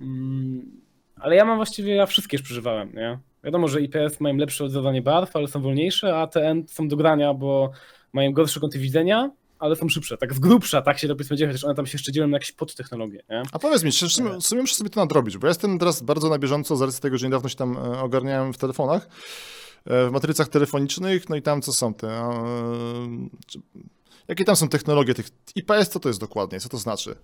Mm, ale ja mam właściwie, ja wszystkie już przeżywałem, nie? Wiadomo, że IPS mają lepsze oddawanie barw, ale są wolniejsze, a TN są do grania, bo mają gorsze kąty widzenia, ale są szybsze. Tak z grubsza, tak się powiedzmy dzieje, chociaż one tam się jeszcze dzielą na jakieś podtechnologie, nie? A powiedz mi, czy w sumie, w sumie muszę sobie to nadrobić, bo ja jestem teraz bardzo na bieżąco z racji tego, że niedawno się tam e, ogarniałem w telefonach, e, w matrycach telefonicznych, no i tam co są te... e, czy- Jakie tam są technologie tych... IPS, co to jest dokładnie? Co to znaczy?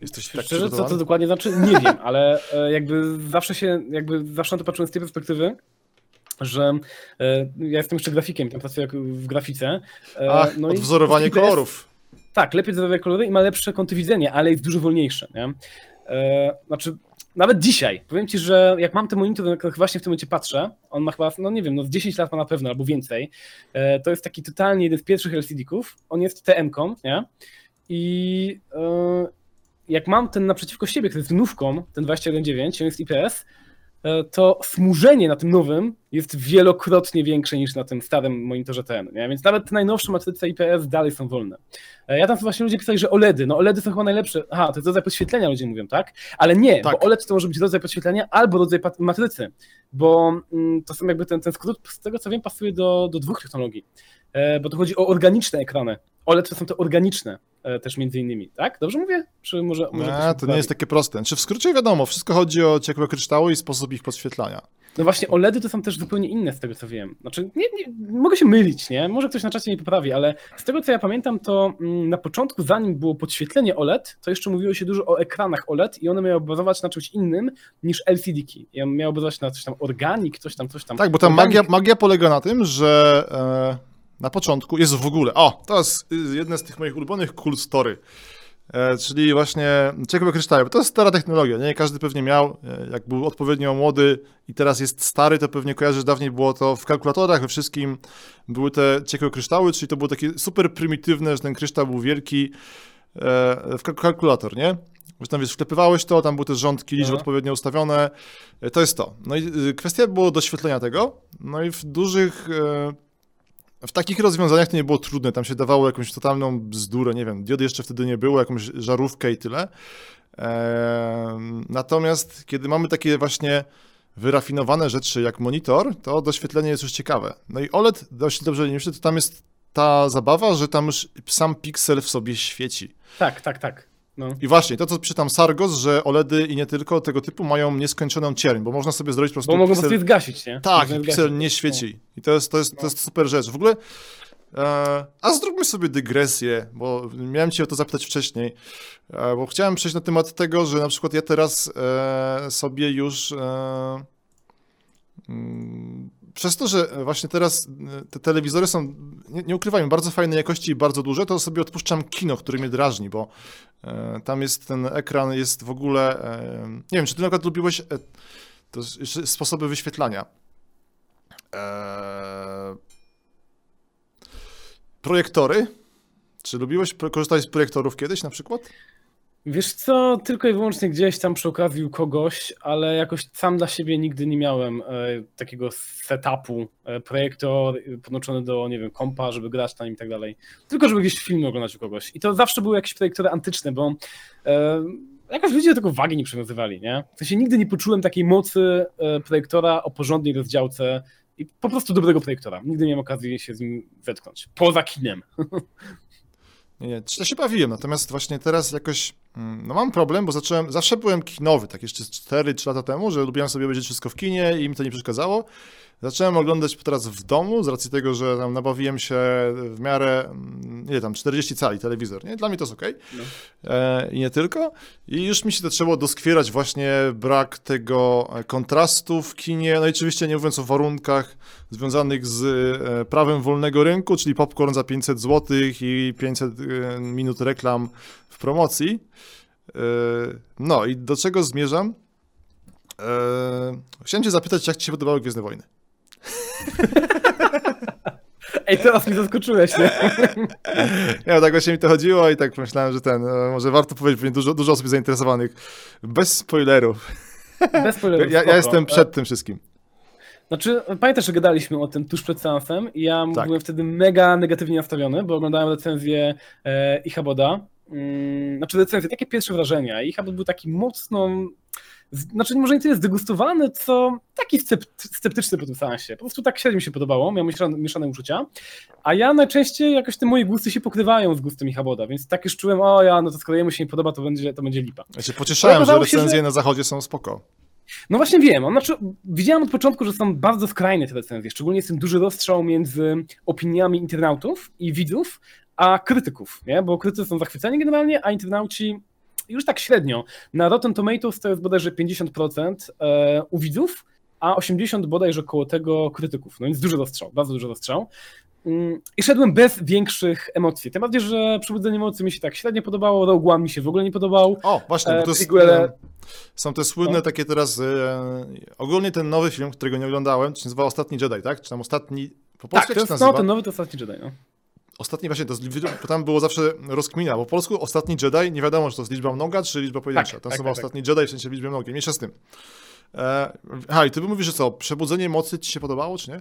Jesteś tak Szczerze, co to dokładnie znaczy, nie wiem, ale jakby zawsze się, jakby zawsze na to patrzyłem z tej perspektywy, że e, ja jestem jeszcze grafikiem, tam pracuję w grafice. e, Ach, no odwzorowanie kolorów. Tak, lepiej odwzorowuje kolory i ma lepsze kąty widzenia, ale jest dużo wolniejsze, nie? E, znaczy, nawet dzisiaj, powiem ci, że jak mam ten monitor, na który właśnie w tym momencie patrzę, on ma chyba, no nie wiem, no z 10 lat ma na pewno, albo więcej, to jest taki totalnie jeden z pierwszych LCD-ków, on jest TM-ką, nie? I jak mam ten naprzeciwko siebie, który jest nówką, ten 21.9, on jest IPS, to smużenie na tym nowym jest wielokrotnie większe niż na tym starym monitorze TN, nie? więc nawet te najnowsze matryce IPS dalej są wolne. E, Ja tam właśnie ludzie pisali, że OLEDy, no OLEDy są chyba najlepsze, aha, to jest rodzaj podświetlenia ludzie mówią, tak? Ale nie, Tak. bo OLED to może być rodzaj podświetlenia albo rodzaj matrycy, bo mm, to są jakby ten, ten skrót, z tego co wiem, pasuje do, do dwóch technologii, e, bo to chodzi o organiczne ekrany. OLED to są te organiczne e, też między innymi, tak? Dobrze mówię? Czy może, może Nie, to nie jest takie proste. Czy w skrócie wiadomo, wszystko chodzi o ciekłe kryształy i sposób ich podświetlania. No właśnie, OLEDy to są też zupełnie inne z tego co wiem. Znaczy, nie, nie, mogę się mylić, nie? Może ktoś na czacie mnie poprawi, ale z tego co ja pamiętam, to mm, na początku, zanim było podświetlenie OLED, to jeszcze mówiło się dużo o ekranach OLED i one miały bazować na czymś innym niż LCD-ki. One miały bazować na coś tam organik, coś tam, coś tam. Tak, bo ta Organic- magia, magia polega na tym, że e, na początku jest w ogóle. O, to jest y, jedna z tych moich ulubionych cool story. E, czyli właśnie ciekawe kryształy. To jest stara technologia, nie? Każdy pewnie miał, e, jak był odpowiednio młody i teraz jest stary, to pewnie kojarzy, że dawniej było to w kalkulatorach, we wszystkim były te ciekłe kryształy, czyli to było takie super prymitywne, że ten kryształ był wielki e, w kalk- kalkulator, nie? Że tam wiesz, wklepywałeś to, tam były te rządki, liczby No. odpowiednio ustawione. E, To jest to. No i y, kwestia było doświetlenia tego. No i w dużych. W takich rozwiązaniach to nie było trudne. Tam się dawało jakąś totalną bzdurę, nie wiem, diody jeszcze wtedy nie było, jakąś żarówkę i tyle. Natomiast kiedy mamy takie właśnie wyrafinowane rzeczy jak monitor, to doświetlenie jest już ciekawe. No i OLED, dość dobrze nie myślę, to tam jest ta zabawa, że tam już sam piksel w sobie świeci. Tak, tak, tak. No. I właśnie, to co czytam Sargos, że OLEDy i nie tylko tego typu mają nieskończoną cierń, bo można sobie zrobić po prostu Bo mogą po piksel... prostu je zgasić, nie? Tak, Można piksel nie świeci. I to jest, to jest, to jest super rzecz. W ogóle, e, a zróbmy sobie dygresję, bo miałem cię o to zapytać wcześniej, e, bo chciałem przejść na temat tego, że na przykład ja teraz e, sobie już e, mm, przez to, że właśnie teraz e, te telewizory są, nie, nie ukrywajmy, bardzo fajnej jakości i bardzo duże, to sobie odpuszczam kino, które mnie drażni, bo e, tam jest ten ekran, jest w ogóle, e, nie wiem, czy ty na przykład lubiłeś e, to sposoby wyświetlania. Eee, projektory. Czy lubiłeś korzystać z projektorów kiedyś na przykład? Wiesz co, tylko i wyłącznie gdzieś tam przy okazji u kogoś, ale jakoś sam dla siebie nigdy nie miałem e, takiego setupu, e, projektor e, podłączony do, nie wiem, kompa, żeby grać na nim i tak dalej. Tylko żeby gdzieś filmy oglądać u kogoś. I to zawsze były jakieś projektory antyczne, bo e, jakoś ludzie do tego wagi nie przywiązywali, nie? W sensie nigdy nie poczułem takiej mocy e, projektora o porządnej rozdziałce i po prostu dobrego projektora. Nigdy nie miałem okazji się z nim zetknąć. Poza kinem. Nie, ja się bawiłem, natomiast właśnie teraz jakoś, mm, no mam problem, bo zacząłem, zawsze byłem kinowy, tak jeszcze 4-3 lata temu, że lubiłem sobie obejrzeć wszystko w kinie i mi to nie przeszkadzało. Zacząłem oglądać teraz w domu, z racji tego, że tam nabawiłem się w miarę, mm, ile tam, 40 cali telewizor, nie? Dla mnie to jest okej. No. E, I nie tylko. I już mi się zaczęło doskwierać właśnie brak tego e, kontrastu w kinie, no i oczywiście nie mówiąc o warunkach związanych z e, prawem wolnego rynku, czyli popcorn za 500 zł i 500 e, minut reklam w promocji. E, No i do czego zmierzam? E, Chciałem cię zapytać, jak ci się podobały Gwiezdne Wojny? Ej, teraz mi zaskoczyłeś, nie? Nie, tak właśnie mi to chodziło i tak myślałem, że ten, e, może warto powiedzieć, pewnie dużo, dużo osób zainteresowanych. Bez spoilerów. Bez spoilerów, Ja, ja spoko. jestem przed tym wszystkim. Znaczy, pamiętasz, że gadaliśmy o tym tuż przed seansem i ja Tak. byłem wtedy mega negatywnie nastawiony, bo oglądałem recenzję e, Ichaboda. Mm, znaczy recenzję, takie pierwsze wrażenia. Ichabod był taki mocno, znaczy może nie tyle zdegustowany, co taki scept, sceptyczny po tym seansie. Po prostu tak średnio mi się podobało, miał mieszane, mieszane uczucia. A ja najczęściej jakoś te moje gusty się pokrywają z gustem Ichaboda, więc tak już czułem, o ja, no to skoro jemu się nie podoba, to będzie, to będzie lipa. Ja się pocieszałem, że recenzje że- na zachodzie są spoko. No właśnie wiem, znaczy, widziałem od początku, że są bardzo skrajne te recenzje, szczególnie jest ten duży rozstrzał między opiniami internautów i widzów, a krytyków, nie? bo krytycy są zachwyceni generalnie, a internauci już tak średnio. Na Rotten Tomatoes to jest bodajże 50% e, u widzów, a 80% bodajże koło tego krytyków, no więc duży rozstrzał, bardzo duży rozstrzał. Mm, I szedłem bez większych emocji. Tym bardziej, że Przebudzenie Mocy mi się tak średnio podobało, Rogue One mi się w ogóle nie podobał. O, właśnie, bo E, to jest, prequele- e, są te słynne No. takie teraz, e, ogólnie ten nowy film, którego nie oglądałem, to się nazywa Ostatni Jedi, tak? Czy tam Ostatni, po polsku Tak, to jest, nazywa? no, ten nowy to ostatni Jedi, no. Ostatni właśnie, to bo tam było zawsze rozkmina, bo po polsku Ostatni Jedi, nie wiadomo, czy to jest liczba mnoga, czy liczba pojedyncza. Tak, tam tak, słowa tak, Ostatni Jedi w sensie liczbie mnogiej, mniejsza z tym. E, aha, i ty mówisz, że co, Przebudzenie Mocy ci się podobało, czy nie?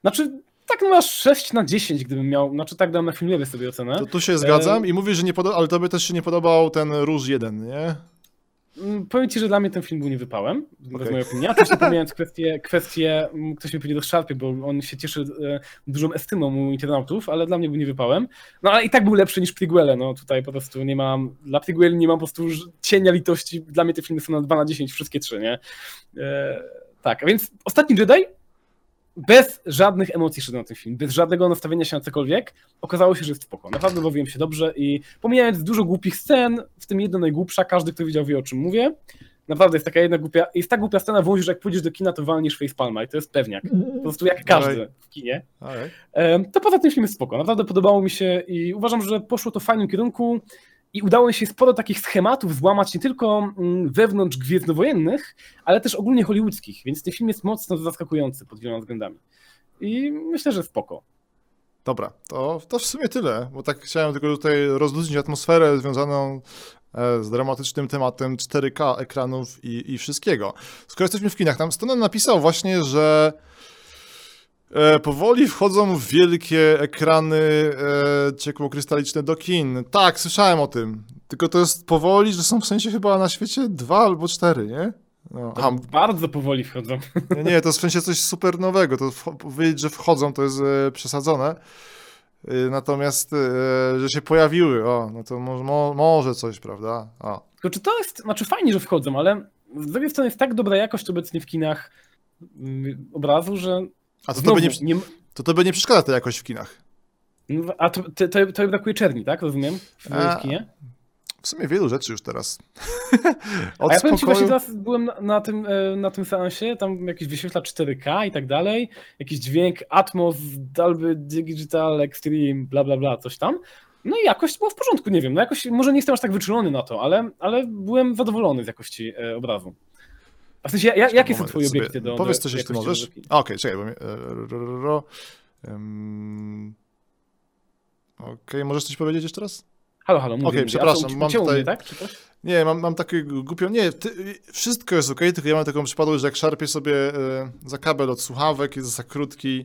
Znaczy, tak no masz 6 na 10, gdybym miał, znaczy tak dam na filmie sobie ocenę. To tu się zgadzam i mówisz, że nie podobał, ale tobie też się nie podobał ten Róż 1, nie? Mm, Powiem ci, że dla mnie ten film był niewypałem, okay. Okej. z mojej opinii. Ja też pomijając kwestię, kwestię, mm, ktoś mi powiedział szarpie, bo on się cieszy e, dużą estymą u internautów, ale dla mnie był niewypałem. No ale i tak był lepszy niż Priguele, no tutaj po prostu nie mam, dla Prigueli nie mam po prostu cienia litości, dla mnie te filmy są na 2 na 10, wszystkie trzy, nie? E, tak, a więc Ostatni Jedi bez żadnych emocji szedłem na ten film, bez żadnego nastawienia się na cokolwiek, okazało się, że jest spoko. Naprawdę bawiłem się dobrze i pomijając dużo głupich scen, w tym jedna najgłupsza, każdy, kto widział, wie o czym mówię. Naprawdę jest taka jedna głupia, jest tak głupia scena, wązisz, że jak pójdziesz do kina, to walniesz facepalma i to jest pewniak. Po prostu jak każdy w kinie. To poza tym film jest spoko. Naprawdę podobało mi się i uważam, że poszło to w fajnym kierunku i udało mi się sporo takich schematów złamać nie tylko mm, wewnątrz gwiezdnowojennych, ale też ogólnie hollywoodzkich, więc ten film jest mocno zaskakujący pod wieloma względami. I myślę, że spoko. Dobra, to, to w sumie tyle, bo tak chciałem tylko tutaj rozluźnić atmosferę związaną e, z dramatycznym tematem 4K ekranów i, i wszystkiego. Skoro jesteśmy w kinach, tam Stonen napisał właśnie, że e, powoli wchodzą w wielkie ekrany e, ciekłokrystaliczne do kin. Tak, słyszałem o tym. Tylko to jest powoli, że są w sensie chyba na świecie dwa albo cztery, nie? No, aha, Bardzo powoli wchodzą. nie, nie, to jest w sensie coś super nowego. To powiedzieć, że wchodzą, to jest e, przesadzone. E, natomiast, e, że się pojawiły, o, no to mo, mo, może coś, prawda? O. Tylko czy to jest, znaczy fajnie, że wchodzą, ale z drugiej strony jest tak dobra jakość obecnie w kinach mm, obrazu, że A to znowu, tobie, nie, nie, to tobie nie przeszkadza ta jakość w kinach. no, a to, to, to, to brakuje czerni, tak? Rozumiem? W, A, w kinie? W sumie wielu rzeczy już teraz. A Od ja powiem ci, właśnie spokoju... teraz byłem na, na, tym, e, na tym seansie, tam jakiś wyświetlacz 4K i tak dalej, jakiś dźwięk Atmos, Dolby Digital Extreme, bla bla bla, coś tam. No i jakość była w porządku, nie wiem, no jakoś, może nie jestem aż tak wyczulony na to, ale, ale byłem zadowolony z jakości e, obrazu. A w sensie, ja, jakie są twoje sobie- obiekty do Powiedz coś, jeśli możesz. Okej, czekaj, bo e, Okej, możesz coś powiedzieć jeszcze raz? Halo, halo, mówię. Okej. A przepraszam, mam cię u tutaj- mnie, tak? Nie, mam, mam takie głupią. Nie, ty, wszystko jest ok, tylko ja mam taką przypadłość, że jak szarpię sobie e, za kabel od słuchawek, jest za krótki,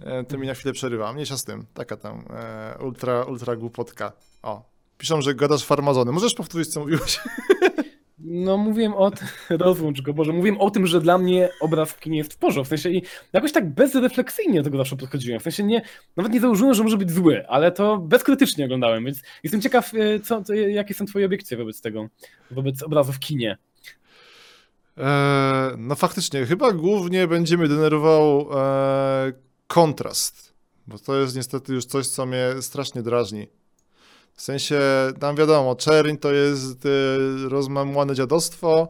e, to mi na chwilę przerywa. Mniejsza z tym. Taka tam e, ultra, ultra głupotka. O. Piszą, że gadasz farmazony. Możesz powtórzyć, co mówiłeś? No mówiłem o tym, rozłącz go, Boże, mówiłem o tym, że dla mnie obraz w kinie jest w porządku, w sensie i jakoś tak bezrefleksyjnie do tego zawsze podchodziłem, w sensie nie, nawet nie założyłem, że może być zły, ale to bezkrytycznie oglądałem, więc jestem ciekaw, e, co, co, jakie są twoje obiekcje wobec tego, wobec obrazu w kinie. E, no faktycznie, chyba głównie będzie mnie denerwował e, kontrast, bo to jest niestety już coś, co mnie strasznie drażni. W sensie, tam wiadomo, czerń to jest e, rozmamłane dziadostwo.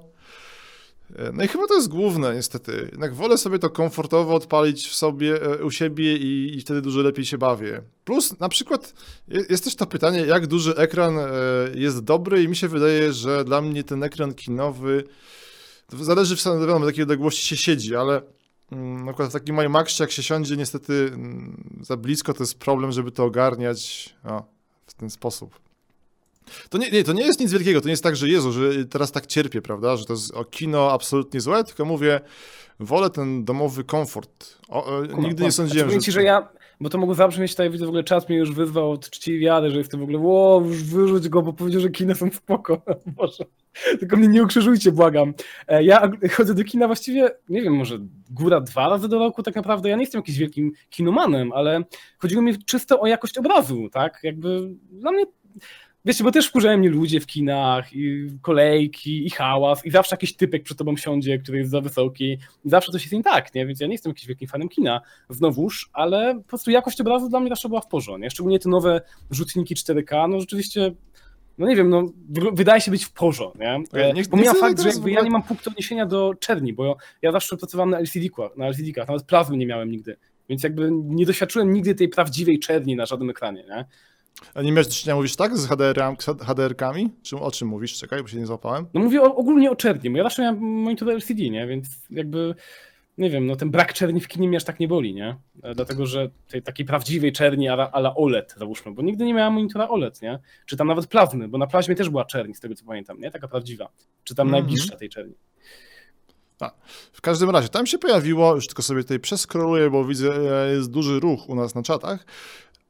E, No i chyba to jest główne, niestety. Jednak wolę sobie to komfortowo odpalić w sobie, e, u siebie i, i wtedy dużo lepiej się bawię. Plus, na przykład, je- jest też to pytanie, jak duży ekran e, jest dobry i mi się wydaje, że dla mnie ten ekran kinowy zależy w samym wiadomo, jakiej odległości się siedzi, ale mm, na przykład w takim IMAXie, jak się siądzie niestety mm, za blisko, to jest problem, żeby to ogarniać o, w ten sposób. To nie, nie, to nie jest nic wielkiego, to nie jest tak, że Jezu, że teraz tak cierpię, prawda, że to jest o kino absolutnie złe, tylko mówię, wolę ten domowy komfort. O, e, nigdy nie sądziłem, znaczy, że... Ci, że ja, bo to mogło zabrzmieć, tutaj widzę w ogóle czas mnie już wyzwał od czci wiary, że jestem w ogóle, ło, już wyrzuć go, bo powiedział, że kina są spoko, Boże. Tylko mnie nie ukrzyżujcie, błagam. E, Ja chodzę do kina właściwie, nie wiem, może góra dwa razy do roku tak naprawdę. Ja nie jestem jakimś wielkim kinomanem, ale chodziło mi czysto o jakość obrazu, tak? Jakby dla mnie, wiecie, bo też wkurzają mnie ludzie w kinach i kolejki i hałas i zawsze jakiś typek przed tobą siądzie, który jest za wysoki zawsze coś jest nie tak, nie? Więc ja nie jestem jakimś wielkim fanem kina, znowuż, ale po prostu jakość obrazu dla mnie zawsze była w porządku, nie? Szczególnie te nowe rzutniki 4K, no rzeczywiście no nie wiem, no wydaje się być w porządku, nie? Nie- E, Pomijam nie fakt, że ogóle- ja nie mam punktu odniesienia do czerni, bo ja zawsze pracowałem na LCD-kach, na LCD-kach, nawet plazmy nie miałem nigdy, więc jakby nie doświadczyłem nigdy tej prawdziwej czerni na żadnym ekranie, nie? A nie miałeś do czynienia, mówisz tak, z HDR, HDR-kami? Czy, o czym mówisz? Czekaj, bo się nie złapałem. No mówię o, ogólnie o czerni, bo ja zawsze miałem monitor LCD, nie? Więc jakby, nie wiem, no ten brak czerni w kinie mnie aż tak nie boli, nie? E, Dlatego, że tej takiej prawdziwej czerni ala, ala OLED, załóżmy, bo nigdy nie miałem monitora OLED, nie? Czy tam nawet plazmy, bo na plazmie też była czerni, z tego co pamiętam, nie? Taka prawdziwa. Czy tam Mhm. najbliższa tej czerni. A, w każdym razie, tam się pojawiło, już tylko sobie tutaj przeskroluję, bo widzę, e, jest duży ruch u nas na czatach.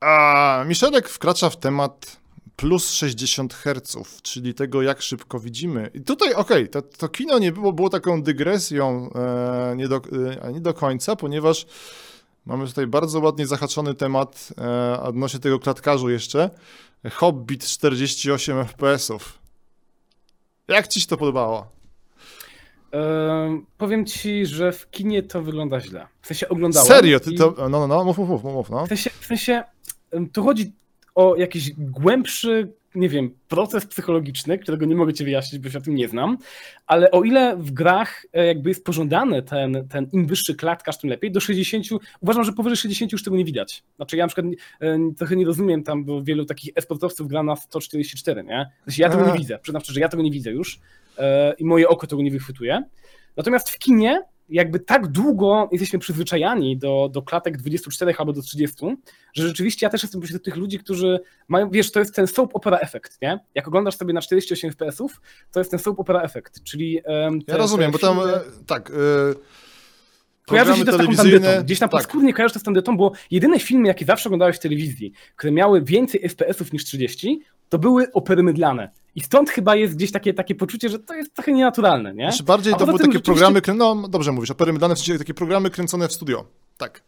A Michelek wkracza w temat plus 60 Hz, czyli tego, jak szybko widzimy. I tutaj, okej, to, to kino nie było, było taką dygresją e, nie, do, e, nie do końca, ponieważ mamy tutaj bardzo ładnie zahaczony temat e, odnośnie tego klatkarzu jeszcze. Hobbit 48 FPS-ów. Jak ci się to podobało? Ehm, powiem ci, że w kinie to wygląda źle. W sensie oglądałem. Serio? Ty to, no, no, no, mów, mów, mów, mów, no. W sensie, w sensie tu chodzi o jakiś głębszy, nie wiem, proces psychologiczny, którego nie mogę ci wyjaśnić, bo się o tym nie znam, ale o ile w grach e, jakby jest pożądany ten, ten im wyższy klatkarz, tym lepiej, do 60, uważam, że powyżej 60 już tego nie widać. Znaczy ja na przykład e, trochę nie rozumiem tam, bo wielu takich esportowców gra na 144, nie? Sensie ja tego nie widzę, przyznam szczerze, ja tego nie widzę już e, i moje oko tego nie wychwytuje. Natomiast w kinie jakby tak długo jesteśmy przyzwyczajani do, do klatek 24 albo do 30, że rzeczywiście ja też jestem pośród tych ludzi, którzy mają, wiesz, to jest ten soap opera efekt, nie? Jak oglądasz sobie na 48 FPS-ów, to jest ten soap opera efekt, czyli... em, te- Ja rozumiem, bo tam, filmy- e, tak, e, Kojarzy się to z taką tandetą. Gdzieś tam tak, podskórnie kojarzy to z tandetą, bo jedyne filmy, jakie zawsze oglądałeś w telewizji, które miały więcej FPS-ów niż 30, to były opery mydlane. I stąd chyba jest gdzieś takie, takie poczucie, że to jest trochę nienaturalne, nie? Znaczy bardziej A to były takie rzeczywiście- programy, no dobrze mówisz, opery mydlane, w sensie takie programy kręcone w studio. Tak.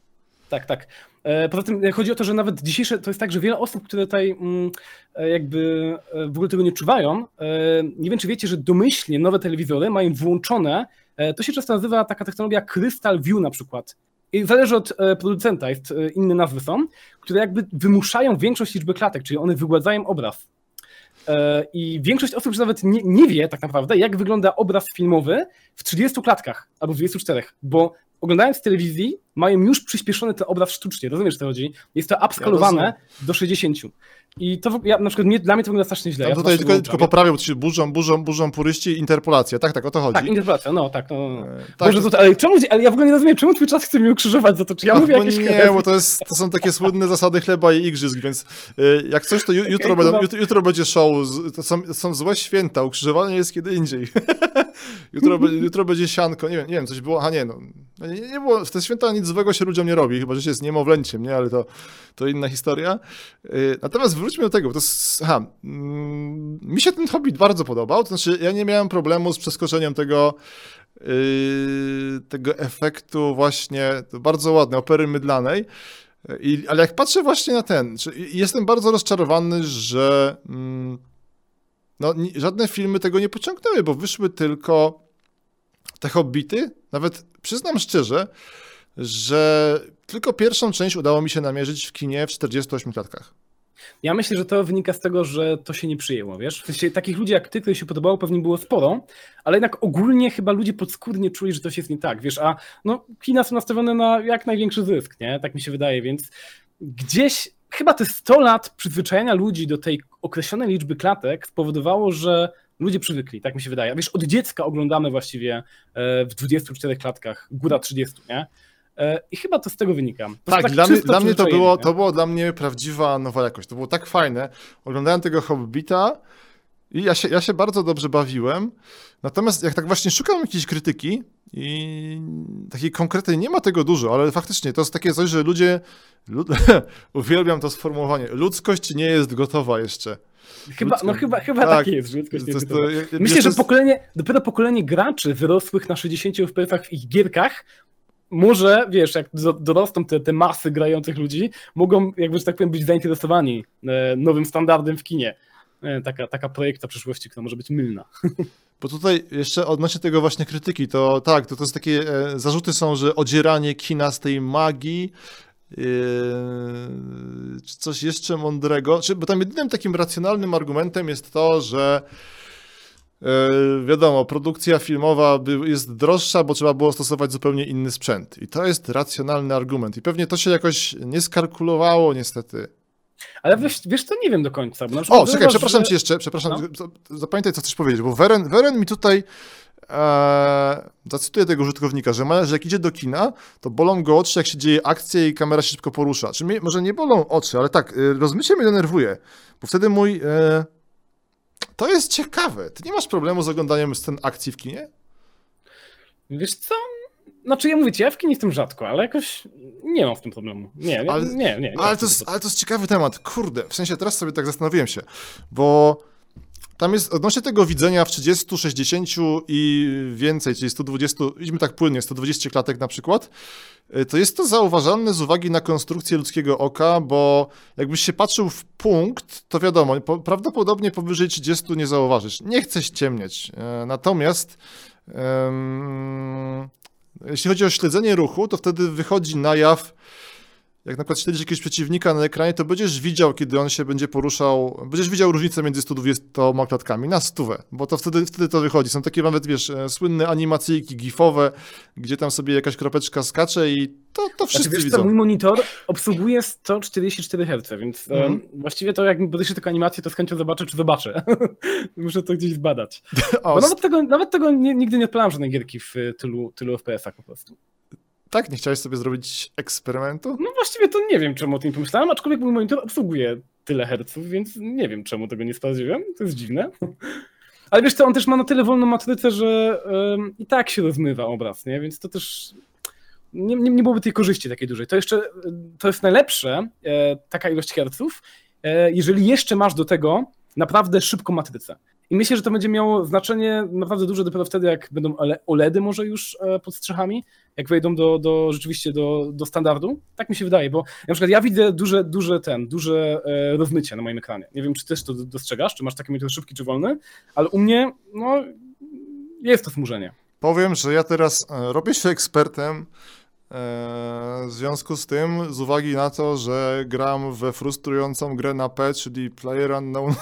Tak, tak. E, Poza tym e, chodzi o to, że nawet dzisiejsze to jest tak, że wiele osób, które tutaj mm, e, jakby w ogóle tego nie czuwają, nie wiem czy wiecie, że domyślnie nowe telewizory mają włączone, to się często nazywa taka technologia Crystal View na przykład. I zależy od producenta, jest inne nazwy są, które jakby wymuszają większość liczby klatek, czyli one wygładzają obraz. E, I większość osób już nawet nie, nie wie tak naprawdę, jak wygląda obraz filmowy w 30 klatkach albo w 24, bo oglądając telewizji mają już przyspieszony ten obraz sztucznie, rozumiesz o co chodzi? Jest to upskalowane rozumiem. do 60. I to ja, na przykład mnie, dla mnie to wygląda strasznie źle. Ja tutaj tylko, tylko poprawię, bo się burzą, burzą, burzą puryści i interpolacja. Tak, tak, o to chodzi. Tak, interpretacja, no tak. No, no. E, tak, Boże, to, ale, czemu, ale ja w ogóle nie rozumiem, czemu twój czas chce mnie ukrzyżować za to, czy ja Ach, mówię bo jakieś nie, bo to, jest, to są takie słynne zasady chleba i igrzysk, więc y, jak coś, to ju, jutro, Okej, będą, jutro, jutro będzie show. Z, to, są, to są złe święta, ukrzyżowanie jest kiedy indziej. jutro, be- jutro będzie sianko, nie wiem, nie wiem, coś było, a nie, no. Nie, nie było, w te święta nic złego się ludziom nie robi, chyba, że się jest niemowlęciem, nie, ale to, to inna historia. Y, natomiast wróćmy do tego, to jest, aha, mm, mi się ten Hobbit bardzo podobał, to znaczy ja nie miałem problemu z przeskoczeniem tego, yy, tego efektu właśnie, bardzo ładne, opery mydlanej. I, ale jak patrzę właśnie na ten, jestem bardzo rozczarowany, że mm, no, żadne filmy tego nie pociągnęły, bo wyszły tylko te hobbity. Nawet przyznam szczerze, że tylko pierwszą część udało mi się namierzyć w kinie w 48 klatkach. Ja myślę, że to wynika z tego, że to się nie przyjęło, wiesz? W sensie takich ludzi jak ty, których się podobało, pewnie było sporo, ale jednak ogólnie chyba ludzie podskórnie czuli, że coś jest nie tak, wiesz? A no, kina są nastawione na jak największy zysk, nie? Tak mi się wydaje, więc gdzieś chyba te 100 lat przyzwyczajenia ludzi do tej określonej liczby klatek spowodowało, że ludzie przywykli, tak mi się wydaje. Wiesz, od dziecka oglądamy właściwie e, w 24 klatkach, góra 30, nie? E, I chyba to z tego wynika. To Tak, jest dla, mnie, czysto dla mnie to było, nie? to było dla mnie prawdziwa nowa jakość. To było tak fajne. Oglądałem tego Hobbita i ja się, ja się bardzo dobrze bawiłem. Natomiast jak tak właśnie szukam jakiejś krytyki i takiej konkretnej, nie ma tego dużo, ale faktycznie to jest takie coś, że ludzie, lud, uwielbiam to sformułowanie, ludzkość nie jest gotowa jeszcze. Chyba, no chyba, chyba tak. tak jest. Ludzkość nie jest gotowa. to- Myślę, że pokolenie, dopiero pokolenie graczy wyrosłych na 60 FPS w ich gierkach może, wiesz, jak do- dorosną te, te masy grających ludzi, mogą, jakby, że tak powiem, być zainteresowani e, nowym standardem w kinie. E, taka, taka projekta przyszłości, która może być mylna. Bo tutaj jeszcze odnośnie tego właśnie krytyki, to tak, to, to jest takie, e, zarzuty są, że odzieranie kina z tej magii, czy coś jeszcze mądrego, czy, bo tam jedynym takim racjonalnym argumentem jest to, że wiadomo, produkcja filmowa jest droższa, bo trzeba było stosować zupełnie inny sprzęt. I to jest racjonalny argument. I pewnie to się jakoś nie skalkulowało niestety. Ale wiesz, wiesz, to nie wiem do końca. Bo O, czekaj, przepraszam że- cię jeszcze, przepraszam, No. za- zapamiętaj, co chcesz powiedzieć, bo Weren, Weren mi tutaj, e, zacytuję tego użytkownika, że, ma, że jak idzie do kina, to bolą go oczy, jak się dzieje akcja i kamera się szybko porusza. Czy mnie, może nie bolą oczy, ale tak, e, rozmycie mnie denerwuje, bo wtedy mój, e, to jest ciekawe, ty nie masz problemu z oglądaniem scen akcji w kinie? Wiesz co? Znaczy ja mówię ci, ja w kinie jestem rzadko, ale jakoś nie mam w tym problemu. Nie, nie, Ale- nie, nie. nie Ale to, jest, ale to jest ciekawy temat, kurde. W sensie teraz sobie tak zastanowiłem się, bo tam jest odnośnie tego widzenia w 30, 60 i więcej, czyli 120, idźmy tak płynnie, 120 klatek na przykład, y, to jest to zauważalne z uwagi na konstrukcję ludzkiego oka, bo jakbyś się patrzył w punkt, to wiadomo, po, prawdopodobnie powyżej 30 nie zauważysz. Nie chcę ściemniać. E, Natomiast em, jeśli chodzi o śledzenie ruchu, to wtedy wychodzi na jaw jak na przykład śledzisz jakiegoś przeciwnika na ekranie, to będziesz widział, kiedy on się będzie poruszał, będziesz widział różnicę między 120 klatkami na stówę, bo to wtedy, wtedy to wychodzi. Są takie nawet, wiesz, e, słynne animacyjki gifowe, gdzie tam sobie jakaś kropeczka skacze i to, to wszyscy Znaczy, wiesz widzą. co, mój monitor obsługuje 144 Hz, więc Mhm. em, właściwie to jak podejrzę tylko animację, to z chęcią zobaczę, czy zobaczę. Muszę to gdzieś zbadać. O, Bo nawet tego, nawet tego nie, nigdy nie odpalałem żadnej gierki w tylu, tylu FPS-ach po prostu. Tak, nie chciałeś sobie zrobić eksperymentu? No właściwie to nie wiem, czemu o tym pomyślałem, aczkolwiek mój monitor obsługuje tyle herców, więc nie wiem, czemu tego nie sprawdziłem. To jest dziwne. Ale wiesz co, on też ma na tyle wolną matrycę, że i tak się rozmywa obraz, nie? Więc to też nie, nie, nie byłoby tej korzyści takiej dużej. To jeszcze, to jest najlepsze, e, taka ilość herców, e, jeżeli jeszcze masz do tego naprawdę szybką matrycę. I myślę, że to będzie miało znaczenie naprawdę duże dopiero wtedy, jak będą OLE- OLEDy może już e, pod strzechami, jak wejdą do, do rzeczywiście do, do standardu. Tak mi się wydaje, bo na przykład ja widzę duże, duże ten, duże e, rozmycie na moim ekranie. Nie wiem, czy też to dostrzegasz, czy masz taki monitor szybki czy wolny, ale u mnie, no, jest to smużenie. Powiem, że ja teraz e, robię się ekspertem w związku z tym, z uwagi na to, że gram we frustrującą grę na P, czyli Player Unknown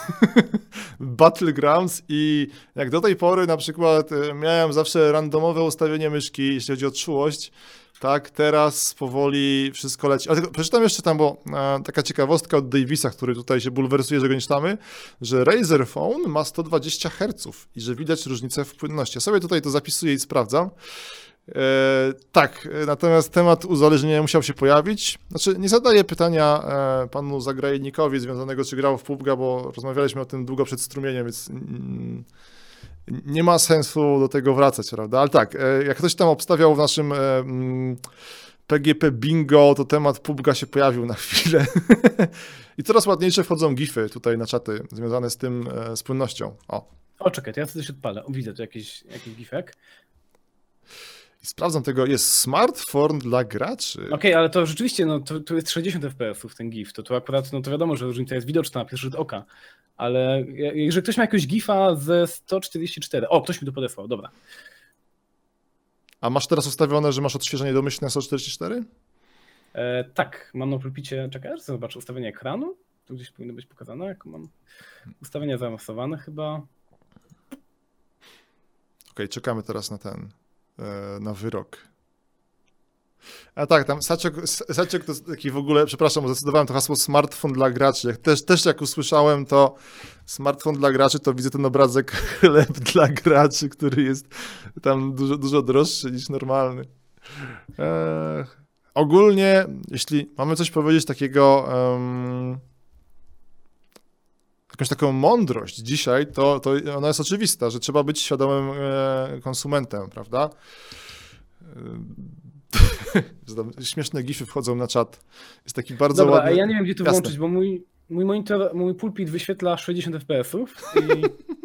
Battlegrounds i jak do tej pory na przykład e, miałem zawsze randomowe ustawienie myszki, jeśli chodzi o czułość, tak, teraz powoli wszystko leci. Ale przeczytam jeszcze tam, bo e, taka ciekawostka od Davisa, który tutaj się bulwersuje, że go nie czytamy, że Razer Phone ma 120 Hz i że widać różnicę w płynności. Ja sobie tutaj to zapisuję i sprawdzam. E, tak, natomiast temat uzależnienia musiał się pojawić. Znaczy, nie zadaję pytania e, panu zagrajnikowi związanego, czy grał w PUBG, bo rozmawialiśmy o tym długo przed strumieniem, więc nie ma sensu do tego wracać, prawda? Ale tak, e, jak ktoś tam obstawiał w naszym PGP Bingo, to temat PUBG się pojawił na chwilę. I coraz ładniejsze wchodzą gify tutaj na czaty związane z tym, z płynnością. O, O, czekaj, to ja sobie coś odpalę. Widzę tu jakiś, jakiś gifek. I sprawdzam tego, jest smartphone dla graczy. Okej, ale to rzeczywiście, no to, to jest 60 FPS-ów ten GIF, to tu akurat, no to wiadomo, że różnica jest widoczna na pierwszy rzut oka, ale je- jeżeli ktoś ma jakiegoś GIFa ze 144, o, ktoś mi to podesłał, dobra. A masz teraz ustawione, że masz odświeżenie domyślne 144? E, tak, mam na pulpicie, czekaj, aż zobaczę ustawienie ekranu, tu gdzieś powinno być pokazane, jak mam ustawienia zaawansowane chyba. Okej, czekamy teraz na ten, na wyrok. A tak, tam Saciok, Saciok to taki w ogóle, przepraszam, zdecydowałem to hasło smartfon dla graczy. Też, też jak usłyszałem to smartfon dla graczy, to widzę ten obrazek chleb dla graczy, który jest tam dużo, dużo droższy niż normalny. E, ogólnie, jeśli mamy coś powiedzieć takiego, em, jakąś taką mądrość dzisiaj, to, to ona jest oczywista, że trzeba być świadomym e, konsumentem, prawda? E, Śmieszne gify wchodzą na czat. Jest taki bardzo Dobra, ładny. ja nie wiem, gdzie to Jasne. włączyć, bo mój, mój monitor, mój pulpit wyświetla 60 FPS-ów i,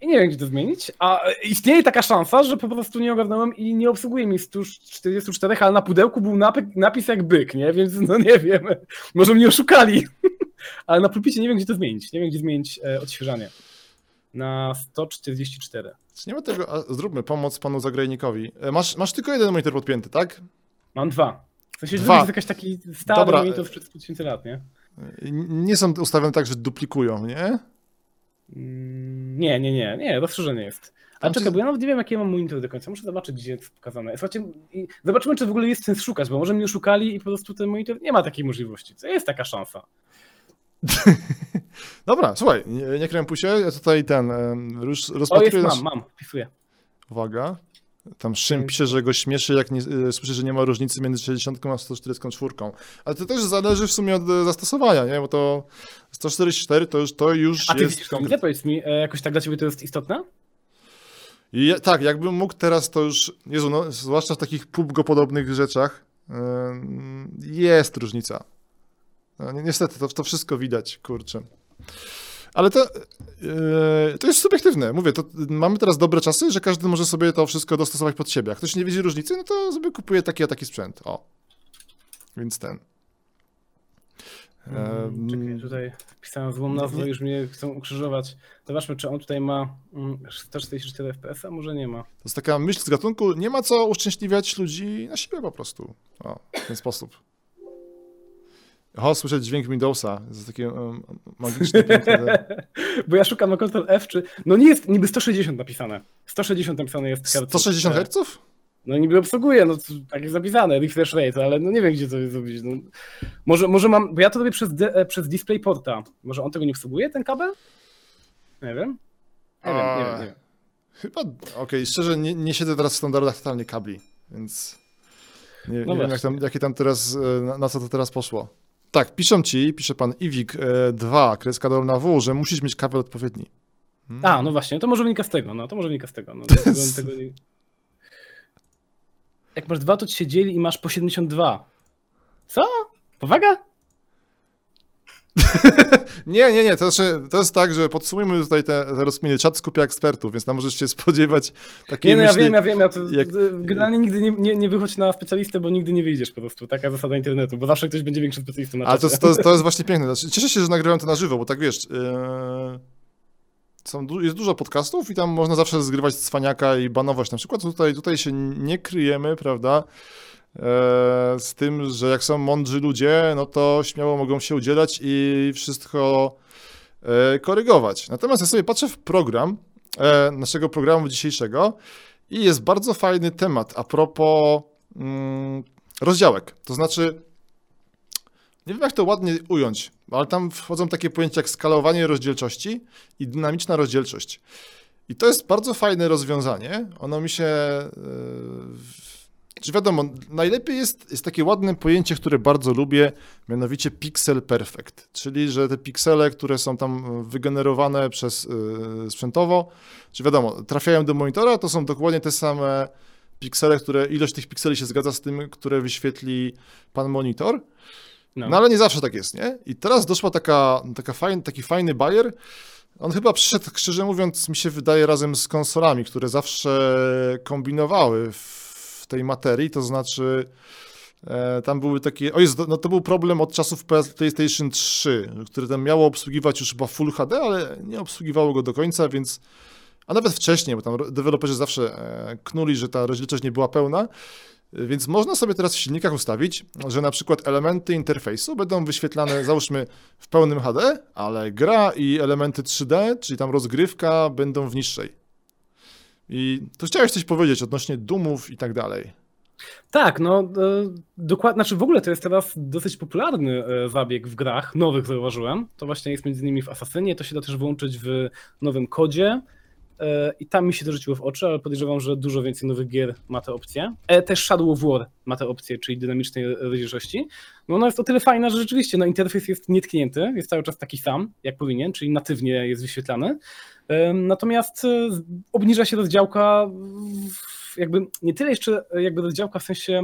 i nie wiem, gdzie to zmienić. A istnieje taka szansa, że po prostu nie ogarnąłem i nie obsługuje mi 144, ale na pudełku był napis jak byk, nie? Więc no nie wiem, może mnie oszukali. Ale na pulpicie nie wiem, gdzie to zmienić. Nie wiem, gdzie zmienić e, odświeżanie. Na 144. Czy Nie ma tego, a zróbmy pomoc panu zagrajnikowi. E, Masz, masz tylko jeden monitor podpięty, tak? Mam dwa. W sensie, Dwa. jest jakiś taki stary Dobra. monitor sprzed 1000 lat, nie? Nie są ustawione tak, że duplikują, nie? Nie, nie, nie, nie, rozszerzenie jest. A Tam czekaj, bo ja nawet nie wiem, jakie mam monitor do końca. Muszę zobaczyć, gdzie jest pokazane. Słuchajcie, zobaczymy, czy w ogóle jest sens szukać, bo może mnie oszukali i po prostu ten monitor nie ma takiej możliwości. Co jest taka szansa? Dobra, słuchaj, nie, nie krępuj się, ja tutaj ten, już O, jest, mam, mam, wpisuję. Uwaga. Tam Szym pisze, że go śmieszy, jak nie, e, słyszy, że nie ma różnicy między 60 a 144. Ale to też zależy w sumie od e, zastosowania, nie? Bo to 144 to już, to już A ty jest... widzisz różnicę? Powiedz mi, e, jakoś tak dla ciebie to jest istotne? Ja, tak, jakbym mógł teraz to już, Jezu, no, zwłaszcza w takich PUBG-podobnych rzeczach, jest różnica. No, ni- niestety, to, to wszystko widać, kurczę. Ale to, yy, to jest subiektywne. Mówię, to mamy teraz dobre czasy, że każdy może sobie to wszystko dostosować pod siebie. Jak ktoś nie widzi różnicy, no to sobie kupuje taki a taki sprzęt. O. Więc ten. Mm, Czekaj, tutaj pisałem złą nazwę, już mnie chcą ukrzyżować. Zobaczmy, czy on tutaj ma mm, 144 FPS, a może nie ma. To jest taka myśl z gatunku, nie ma co uszczęśliwiać ludzi na siebie po prostu. O, w ten sposób. O, słyszę dźwięk Windowsa. To jest takie um, magiczne, piękne. Bo ja szukam na Ctrl F, czy... No nie jest niby 160 napisane. 160 napisane jest herców. 160 Hz? No niby obsługuje, no tak jest zapisane, refresh rate, ale no nie wiem, gdzie to jest zrobić. No. Może, może mam, bo ja to robię przez, de, e, przez DisplayPorta. Może on tego nie obsługuje, ten kabel? Nie wiem. Nie wiem, nie wiem, nie wiem. Chyba, okej, szczerze, nie, nie siedzę teraz w standardach totalnie kabli, więc nie, nie wiem, jak tam, jakie tam teraz, e, na, na co to teraz poszło. Tak, piszą ci, pisze pan Iwik e, 2, kreska dolna W, że musisz mieć kabel odpowiedni. Hmm. A, no właśnie, to może wynika z tego, no to może wynika z tego. No, tego, tego nie... Jak masz dwa, to ci się dzieli i masz po 72. Co? Powaga? Nie, nie, nie, to, znaczy, to jest tak, że podsumujmy tutaj te, te rozkminy. Czat skupia ekspertów, więc tam możesz się spodziewać takiej Nie, no ja myśli. wiem, ja wiem, ja to, jak- generalnie nigdy nie, nie, nie wychodź na specjalistę, bo nigdy nie wyjdziesz po prostu. Taka zasada internetu, bo zawsze ktoś będzie większym specjalistą na Ale to, to, to jest właśnie piękne. Znaczy, cieszę się, że nagrywam to na żywo, bo tak wiesz, yy, są, jest dużo podcastów i tam można zawsze zgrywać cwaniaka i banować na przykład. Tutaj, tutaj się nie kryjemy, prawda, z tym, że jak są mądrzy ludzie, no to śmiało mogą się udzielać i wszystko e, korygować. Natomiast ja sobie patrzę w program e, naszego programu dzisiejszego i jest bardzo fajny temat a propos mm, rozdziałek. To znaczy, nie wiem jak to ładnie ująć, ale tam wchodzą takie pojęcia jak skalowanie rozdzielczości i dynamiczna rozdzielczość. I to jest bardzo fajne rozwiązanie. Ono mi się. Czy wiadomo, najlepiej jest, jest takie ładne pojęcie, które bardzo lubię, mianowicie pixel perfect, czyli że te piksele, które są tam wygenerowane przez yy, sprzętowo, czy wiadomo, trafiają do monitora, to są dokładnie te same piksele, które ilość tych pikseli się zgadza z tym, które wyświetli pan monitor. No. No ale nie zawsze tak jest, nie? I teraz doszła taka, taka fajn, taki fajny bajer. On chyba przyszedł, szczerze mówiąc, mi się wydaje, razem z konsolami, które zawsze kombinowały w tej materii, to znaczy e, tam były takie, o jest, no to był problem od czasów PlayStation 3, które tam miało obsługiwać już chyba Full HD, ale nie obsługiwało go do końca, więc a nawet wcześniej, bo tam deweloperzy zawsze e, knuli, że ta rozdzielczość nie była pełna, więc można sobie teraz w silnikach ustawić, że na przykład elementy interfejsu będą wyświetlane, załóżmy, w pełnym HD, ale gra i elementy 3D, czyli tam rozgrywka, będą w niższej. I to chciałeś coś powiedzieć odnośnie dumów i tak dalej. Tak, no e, dokładnie, znaczy w ogóle to jest teraz dosyć popularny e, zabieg w grach, nowych zauważyłem. To właśnie jest między innymi w Assassinie, to się da też włączyć w nowym kodzie i tam mi się to rzuciło w oczy, ale podejrzewam, że dużo więcej nowych gier ma tę opcję. E, też Shadow of War ma tę opcję, czyli dynamicznej rozdzielczości. No ona jest o tyle fajna, że rzeczywiście no, interfejs jest nietknięty, jest cały czas taki sam, jak powinien, czyli natywnie jest wyświetlany. E, Natomiast e, obniża się rozdziałka jakby nie tyle jeszcze e, jakby rozdziałka w sensie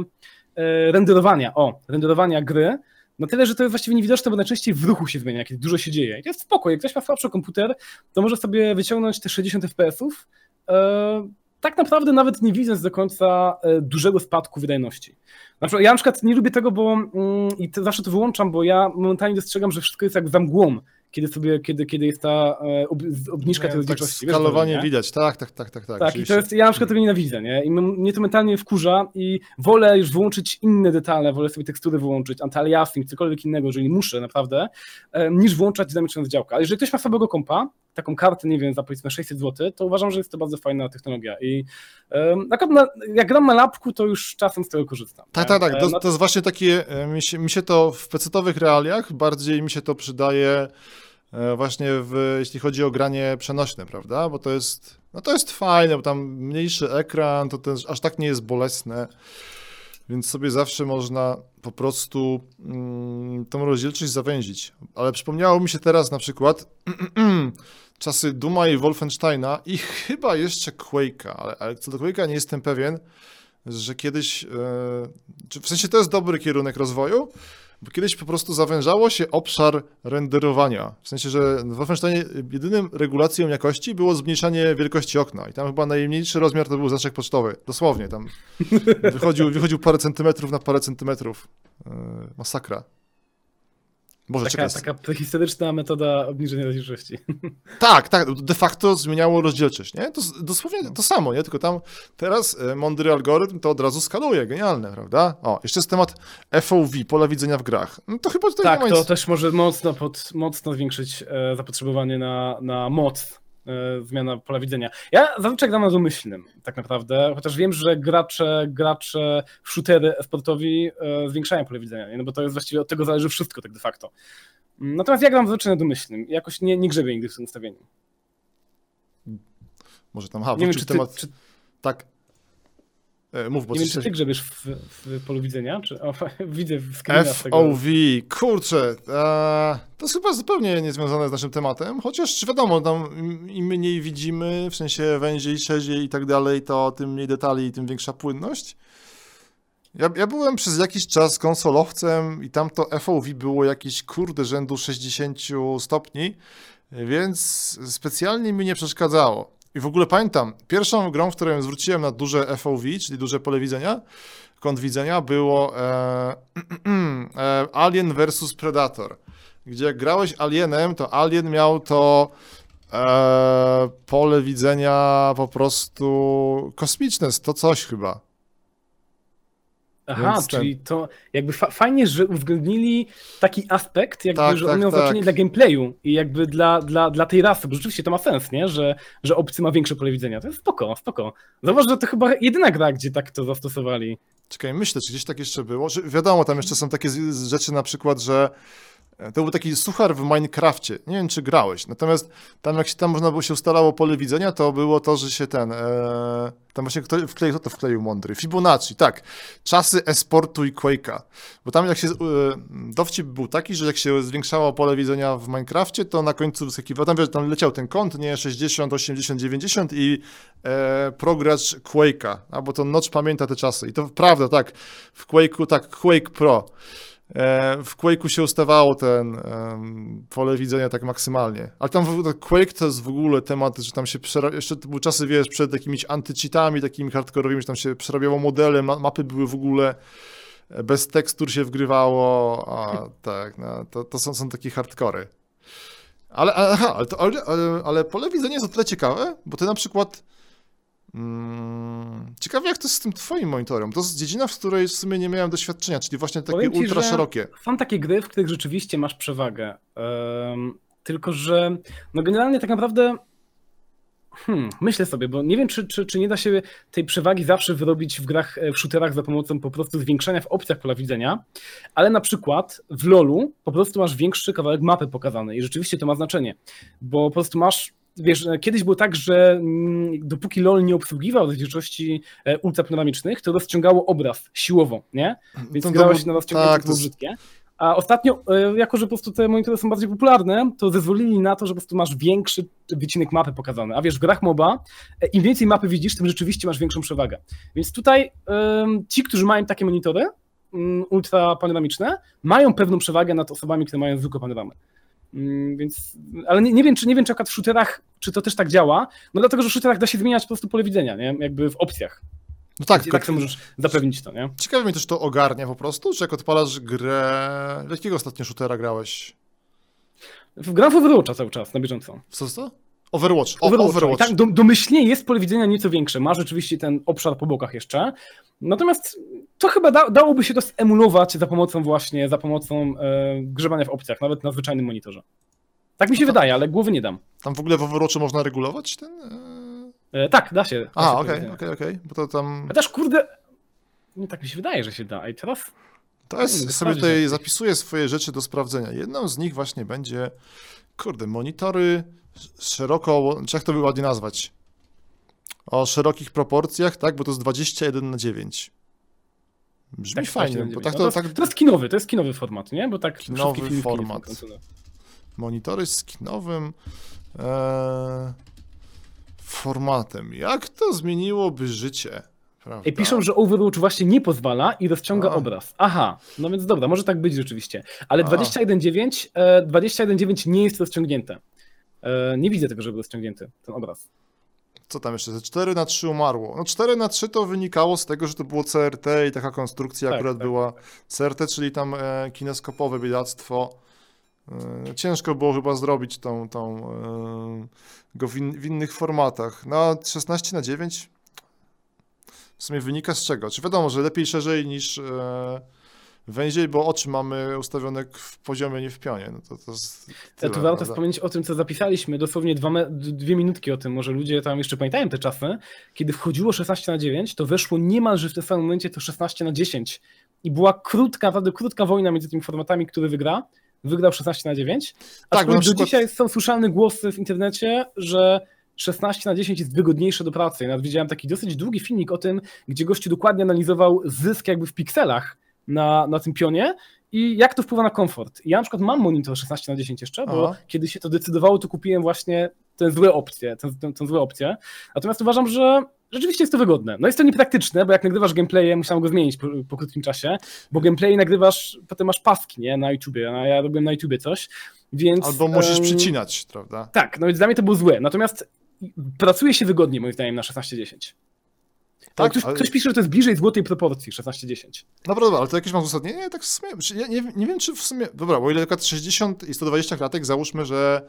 e, renderowania, o, renderowania gry, na tyle, że to jest właściwie niewidoczne, bo najczęściej w ruchu się zmienia, kiedy dużo się dzieje. I to jest spoko, jak ktoś ma słabszy komputer, to może sobie wyciągnąć te 60 FPS-ów, e, tak naprawdę nawet nie widząc do końca e, dużego spadku wydajności. Ja na przykład nie lubię tego, bo mm, i to zawsze to wyłączam, bo ja momentalnie dostrzegam, że wszystko jest jak za mgłą, kiedy sobie, kiedy, kiedy jest ta e, ob, obniżka tej tak rozdzielczości. Wiesz, co skalowanie nie? widać, tak, tak, tak, tak. Tak, Tak, i to jest, ja na przykład tego nienawidzę, nie? I mnie to mentalnie wkurza i wolę już wyłączyć inne detale, wolę sobie tekstury wyłączyć, anti-aliasing, cokolwiek innego, jeżeli muszę naprawdę, niż włączać dynamiczną rozdziałkę. Ale jeżeli ktoś ma słabego kompa, taką kartę, nie wiem, za powiedzmy 600 zł, to uważam, że jest to bardzo fajna technologia i na, jak gram na lapku, to już czasem z tego korzystam. Tak, tak, tak. E, To, no- to jest właśnie takie, mi się, mi się to w pecetowych realiach bardziej mi się to przydaje e, właśnie w, jeśli chodzi o granie przenośne, prawda? Bo to jest, no to jest fajne, bo tam mniejszy ekran, to też aż tak nie jest bolesne. Więc sobie zawsze można po prostu mm, tą rozdzielczość zawęzić. Ale przypomniało mi się teraz na przykład czasy Duma i Wolfensteina i chyba jeszcze Quake'a, ale, ale co do Quake'a nie jestem pewien, że kiedyś, czy w sensie to jest dobry kierunek rozwoju, bo kiedyś po prostu zawężało się obszar renderowania. W sensie, że w Wolfensteinie jedynym regulacją jakości było zmniejszanie wielkości okna. I tam chyba najmniejszy rozmiar to był znaczek pocztowy. Dosłownie, tam wychodził, wychodził parę centymetrów na parę centymetrów. Yy, masakra. Może Taka, czekaj. taka prehistoryczna metoda obniżenia rozdzielczości. Tak, tak, de facto zmieniało rozdzielczość, nie? To dosłownie to samo, nie? Tylko tam teraz e, mądry algorytm to od razu skaluje, genialne, prawda? O, jeszcze jest temat FOV, pola widzenia w grach. No to chyba tutaj Tak, nie ma to nic... też może mocno, pod, mocno zwiększyć e, zapotrzebowanie na, na moc, zmiana pola widzenia. Ja zazwyczaj gram na domyślnym, tak naprawdę, chociaż wiem, że gracze, gracze shootery sportowi e, zwiększają pole widzenia, no bo to jest właściwie od tego zależy wszystko tak de facto. Natomiast ja gram zazwyczaj na domyślnym, jakoś nie, nie grzebię nigdy w tym ustawieniu. Może tam, ha, Nie wiem, czy ty, temat... czy, Tak. E, mów, bo nie wiem, czy ty grzebiesz w, w polu widzenia, czy o, widzę w. FOV, kurczę, e, to jest chyba zupełnie niezwiązane z naszym tematem, chociaż wiadomo, tam im- im mniej widzimy, w sensie węziej, szerziej i tak dalej, to tym mniej detali i tym większa płynność. Ja, ja byłem przez jakiś czas konsolowcem i tam to FOV było jakieś kurde rzędu 60 stopni, więc specjalnie mi nie przeszkadzało. I w ogóle pamiętam, pierwszą grą, w której zwróciłem na duże FOV, czyli duże pole widzenia, kąt widzenia, było e, e, Alien vs Predator, gdzie jak grałeś Alienem, to Alien miał to e, pole widzenia po prostu kosmiczne, to coś chyba. Aha, ten- czyli to jakby fa fajnie, że uwzględnili taki aspekt, jakby, Tak, że tak, on miał tak. znaczenie dla gameplayu i jakby dla, dla, dla tej rasy, bo rzeczywiście to ma sens, nie? Że, że obcy ma większe pole widzenia. To jest spoko, spoko. Zobacz, że to chyba jedyna gra, gdzie tak to zastosowali. Czekaj, myślę, czy gdzieś tak jeszcze było. Że wiadomo, tam jeszcze są takie rzeczy na przykład, że to był taki suchar w Minecrafcie. Nie wiem, czy grałeś. Natomiast tam, jak się tam można było się ustalało pole widzenia, to było to, że się ten. E, tam właśnie kto wkleił, kto to wkleił mądry? Fibonacci, tak. Czasy esportu i Quake'a. Bo tam jak się. E, dowcip był taki, że jak się zwiększało pole widzenia w Minecrafcie, to na końcu wyskakiwał. Tam wiesz, tam leciał ten kąt, nie 60, 80, 90 i e, progracz Quake'a. A bo to Notch pamięta te czasy. I to prawda, tak. W Quake'u, tak, Quake Pro. E, w Quake'u się ustawało ten em, pole widzenia tak maksymalnie. Ale tam ogóle Quake to jest w ogóle temat, że tam się przera... jeszcze to były czasy, wiesz, przed jakimiś antycheatami takimi hardkorowymi, że tam się przerabiało modele, ma mapy były w ogóle e, bez tekstur się wgrywało, a tak, no, to, to są, są takie hardkory. Ale, aha, ale, to, ale, ale pole widzenia jest o tyle ciekawe, bo ty na przykład Mm, ciekawe, jak to jest z tym twoim monitorem. To jest dziedzina, w której w sumie nie miałem doświadczenia, czyli właśnie takie Powiem ultra szerokie. Są takie gry, w których rzeczywiście masz przewagę. Em, tylko, że no generalnie tak naprawdę. Hmm, myślę sobie, bo nie wiem, czy, czy, czy nie da się tej przewagi zawsze wyrobić w grach, w shooterach za pomocą po prostu zwiększania w opcjach pola widzenia, ale na przykład w LoLu po prostu masz większy kawałek mapy pokazany i rzeczywiście to ma znaczenie, bo po prostu masz, wiesz, kiedyś było tak, że mm, dopóki LoL nie obsługiwał rozdzielczości e, ultrapanoramicznych, to rozciągało obraz siłowo, nie? Więc To- grałeś był- na rozciągnięcie, tak, to brzydkie. A ostatnio, e, jako że po prostu te monitory są bardziej popularne, to zezwolili na to, że po prostu masz większy wycinek mapy pokazany. A wiesz, w grach MOBA, e, im więcej mapy widzisz, tym rzeczywiście masz większą przewagę. Więc tutaj ci, którzy mają takie monitory mm, ultrapanoramiczne, mają pewną przewagę nad osobami, które mają zwykłe panoramy. Mm, Więc, ale nie, nie wiem, czy nie wiem, czy akurat w shooterach, czy to też tak działa, no dlatego, że w shooterach da się zmieniać po prostu pole widzenia, nie? Jakby w opcjach. No tak, I tak sobie możesz zapewnić to, nie? ciekawe mnie też to ogarnia po prostu, czy jak odpalasz grę... Jakiego ostatnio shootera grałeś? W Overwatcha cały czas, na bieżąco. Co to? Overwatch. O. Overwatch. Tak dom- domyślnie jest pole widzenia nieco większe. Ma rzeczywiście ten obszar po bokach jeszcze. Natomiast to chyba da, dałoby się to emulować za pomocą właśnie, za pomocą e, grzebania w opcjach, nawet na zwyczajnym monitorze. Tak mi się No to- wydaje, ale głowy nie dam. Tam w ogóle w Overwatchu można regulować ten... e, E, tak, da się. A, okej, okej, okej, bo to tam... Chociaż kurde, nie tak mi się wydaje, że się da. I teraz To Nie, jest, no, sobie tutaj zapisuję swoje rzeczy do sprawdzenia. Jedną z nich właśnie będzie, kurde, monitory szeroko, jak to by ładnie nazwać? O szerokich proporcjach, tak, bo to jest 21 na 9. Brzmi Tak, fajnie, 16 bo tak 9. to, No tak to jest kinowy, to jest kinowy format, nie? Bo tak Kinowy format. monitory z kinowym e, formatem. Jak to zmieniłoby życie? Prawda? Ej, piszą, że Overwatch właśnie nie pozwala i rozciąga A. obraz. Aha, no więc dobra, może tak być rzeczywiście. Ale A. 21.9 e, 21.9 nie jest rozciągnięte. E, nie widzę tego, żeby był rozciągnięty ten obraz. Co tam jeszcze? 4 na 3 umarło. No 4 na 3 to wynikało z tego, że to było CRT i taka konstrukcja Tak, akurat tak, była CRT, czyli tam e, kineskopowe biedactwo. E, ciężko było chyba zrobić tą, tą, e, go w, in, w innych formatach. No 16 na 9 w sumie wynika z czego? Czy wiadomo, że lepiej szerzej niż e, węziej, bo oczy mamy ustawione w poziomie, nie w pionie. No to, to jest Ja tyle, tu warto wspomnieć o tym, co zapisaliśmy, dosłownie dwa dwie minutki o tym, może ludzie tam jeszcze pamiętają te czasy, kiedy wchodziło 16 na 9, to weszło niemalże w tym samym momencie to 16 na 10 i była krótka, naprawdę krótka wojna między tymi formatami, który wygra. Wygrał 16 na 9, a Tak, do przykład- dzisiaj są słyszalne głosy w internecie, że 16 na 10 jest wygodniejsze do pracy. Ja nawet widziałem taki dosyć długi filmik o tym, gdzie gościu dokładnie analizował zysk jakby w pikselach na, na tym pionie i jak to wpływa na komfort. Ja na przykład mam monitor 16 na 10 jeszcze, bo Aha. kiedy się to decydowało, to kupiłem właśnie te złe opcje, tę, tę, tę złe opcję. Natomiast uważam, że rzeczywiście jest to wygodne. No jest to niepraktyczne, bo jak nagrywasz gameplaye, musiałem go zmienić po, po krótkim czasie, bo gameplay nagrywasz, potem masz paski, nie, na YouTubie, a ja robiłem na YouTubie coś, więc... Albo musisz em, przycinać, prawda? Tak, no więc dla mnie to było złe, natomiast pracuje się wygodnie moim zdaniem na 16-10. Tak, ktoś, ale- ktoś pisze, że to jest bliżej złotej proporcji 16-10. Dobra, dobra, ale to jakieś masz uzasadnienie? Nie, tak w sumie, ja nie, nie wiem, czy w sumie, dobra, bo ile lat 60 i 120 klatek, załóżmy, że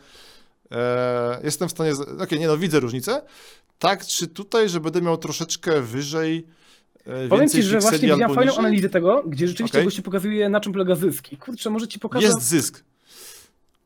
e, jestem w stanie, okej, nie no, widzę różnicę, tak, czy tutaj, że będę miał troszeczkę wyżej, e, Powiem ci, że właśnie widziałem fajną analizę tego, gdzie rzeczywiście Okej. gościu pokazuje, na czym polega zysk. I kurczę, może ci pokażę. Jest zysk.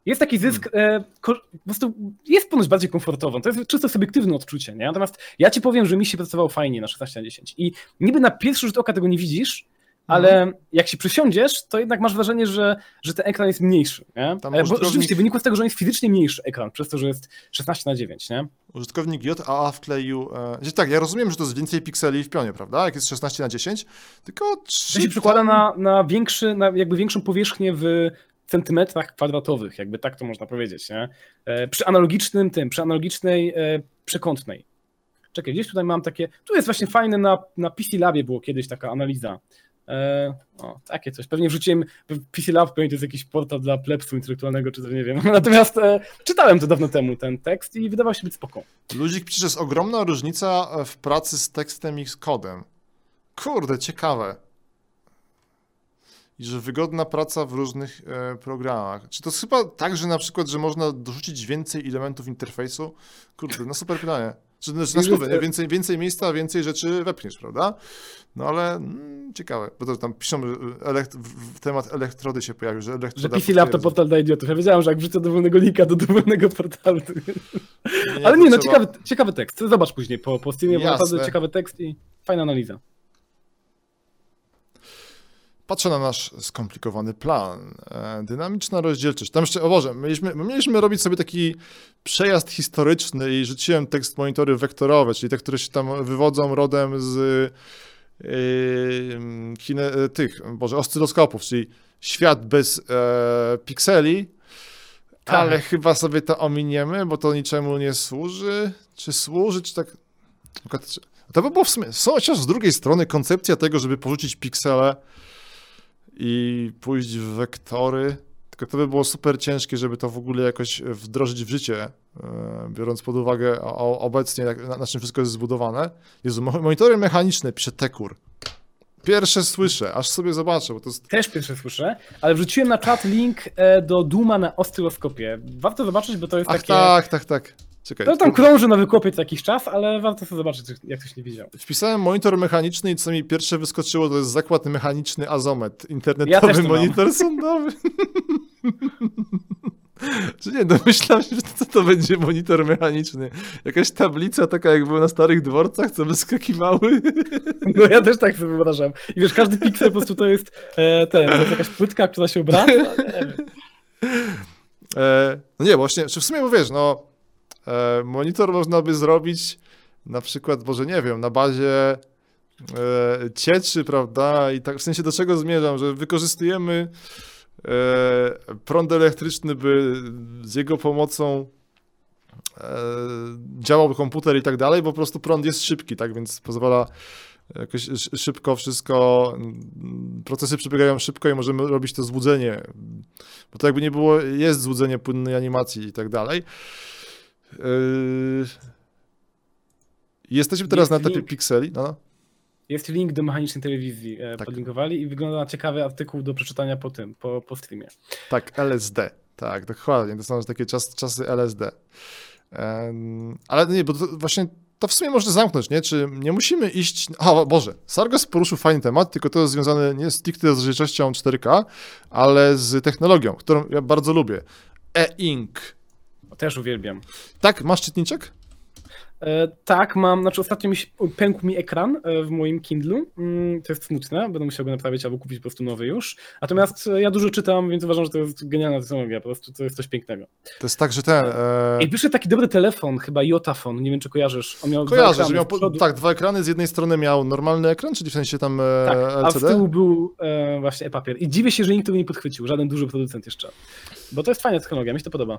Jest taki zysk, e, ko- po prostu jest ponoć bardziej komfortowo. To jest czysto subiektywne odczucie, nie? Natomiast ja ci powiem, że mi się pracowało fajnie na 16 na 10. I niby na pierwszy rzut oka tego nie widzisz, ale Mhm. jak się przysiądziesz, to jednak masz wrażenie, że, że ten ekran jest mniejszy, nie? Tam E, Bo użytkownik- rzeczywiście wynikło z tego, że on jest fizycznie mniejszy ekran, przez to, że jest 16 na 9, nie? Użytkownik JAA wkleił, e, że tak, ja rozumiem, że to jest więcej pikseli w pionie, prawda, jak jest 16 na 10, tylko To czy się przekłada tam- na, na, większy, na jakby większą powierzchnię w centymetrach kwadratowych, jakby tak to można powiedzieć, nie? E, Przy analogicznym tym, przy analogicznej e, przekątnej. Czekaj, gdzieś tutaj mam takie, tu jest właśnie fajne, na, na PC Labie było kiedyś taka analiza. E, o, takie coś. Pewnie wrzuciłem PC Lab, pewnie to jest jakiś portal dla plebsu intelektualnego, czy coś, nie wiem. Natomiast e, czytałem to dawno temu, ten tekst i wydawał się być spoko. Ludzik pisze, jest ogromna różnica w pracy z tekstem i z kodem. Kurde, ciekawe. I że wygodna praca w różnych e, programach. Czy to jest chyba tak, że na przykład, że można dorzucić więcej elementów interfejsu? Kurde, no super pytanie. Czy znaczy, na słowę, nie? Więcej, więcej miejsca, więcej rzeczy wepchniesz, prawda? No ale mm, ciekawe, bo to tam piszą, że elekt- temat elektrody się pojawił, że Że elektroda PC Lab to potwierdza. portal dla idiotów. Ja wiedziałem, że jak wrzucę dowolnego linka do dowolnego portalu, to... Nie, Ale nie, no trzeba- ciekawy, ciekawy tekst. Zobacz później po, po streamie, bo naprawdę ciekawy tekst i fajna analiza. Patrzę na nasz skomplikowany plan. E, Dynamiczna rozdzielczość. Tam jeszcze, o Boże, mieliśmy, my mieliśmy robić sobie taki przejazd historyczny i rzuciłem tekst monitory wektorowe, czyli te, które się tam wywodzą rodem z yy, tych, Boże, oscyloskopów, czyli świat bez e, pikseli, Tak. ale chyba sobie to ominiemy, bo to niczemu nie służy. Czy służy, czy tak... To by było w sumie, są chociaż z drugiej strony koncepcja tego, żeby porzucić piksele i pójść w wektory, tylko to by było super ciężkie, żeby to w ogóle jakoś wdrożyć w życie, e, biorąc pod uwagę obecnie, na, czym wszystko jest zbudowane. Jezu, mo- monitory mechaniczne, pisze Tekur. Pierwsze słyszę, aż sobie zobaczę, bo to jest... Też pierwsze słyszę, ale wrzuciłem na czat link e, do Duma na oscyloskopie. Warto zobaczyć, bo to jest Ach takie... tak, tak, tak. Czekaj. To tam krąży na wykopie co jakiś czas, ale warto sobie zobaczyć, jak ktoś nie widział. Wpisałem monitor mechaniczny i co mi pierwsze wyskoczyło, to jest zakład mechaniczny Azomet. Ja Internetowy też to mam. monitor sądowy. Czy nie, domyślam się, że to, to będzie monitor mechaniczny. Jakaś tablica taka, jak było na starych dworcach, co wyskakiwały. No ja też tak sobie wyobrażam. I wiesz, każdy piksel po prostu to jest e, ten, to jest jakaś płytka, która się obraca. Nie wiem. E, no nie, właśnie, czy w sumie, bo wiesz, no, monitor można by zrobić na przykład, może nie wiem, na bazie e, cieczy, prawda? I tak w sensie do czego zmierzam, że wykorzystujemy e, prąd elektryczny, by z jego pomocą e, działał komputer i tak dalej, bo po prostu prąd jest szybki, tak więc pozwala jakoś sz- szybko wszystko, mm, procesy przebiegają szybko i możemy robić to złudzenie, bo to jakby nie było, jest złudzenie płynnej animacji i tak dalej. Yy, Jesteśmy teraz Jest na etapie pikseli. No. Jest link do mechanicznej telewizji, e, Tak. podlinkowali i wygląda na ciekawy artykuł do przeczytania po tym, po, po streamie. Tak, LSD. Tak, dokładnie. To są takie czas, czasy LSD. Em, ale nie, bo to właśnie to w sumie można zamknąć, nie? Czy nie musimy iść. O Boże, Sargas poruszył fajny temat, tylko to jest związane nie stricte z rozdzielczością 4K, ale z technologią, którą ja bardzo lubię. E-Ink. Też uwielbiam. Tak, masz czytniczek? E, tak, mam, znaczy ostatnio mi się, pękł mi ekran e, w moim Kindlu. Mm, to jest smutne, będę musiał go naprawić albo kupić po prostu nowy już. Natomiast e, ja dużo czytam, więc uważam, że to jest genialna technologia, po prostu to jest coś pięknego. To jest tak, że ten. E... I wyszedł taki dobry telefon, chyba Jotafon, nie wiem czy kojarzysz. On miał dwa Kojarzę, ekrany że miał tak, dwa ekrany. Z jednej strony miał normalny ekran, czyli w sensie tam e, Tak, a z LCD. tyłu był e, właśnie e-papier. I dziwię się, że nikt tego nie podchwycił, żaden duży producent jeszcze. Bo to jest fajna technologia, mi się to podoba.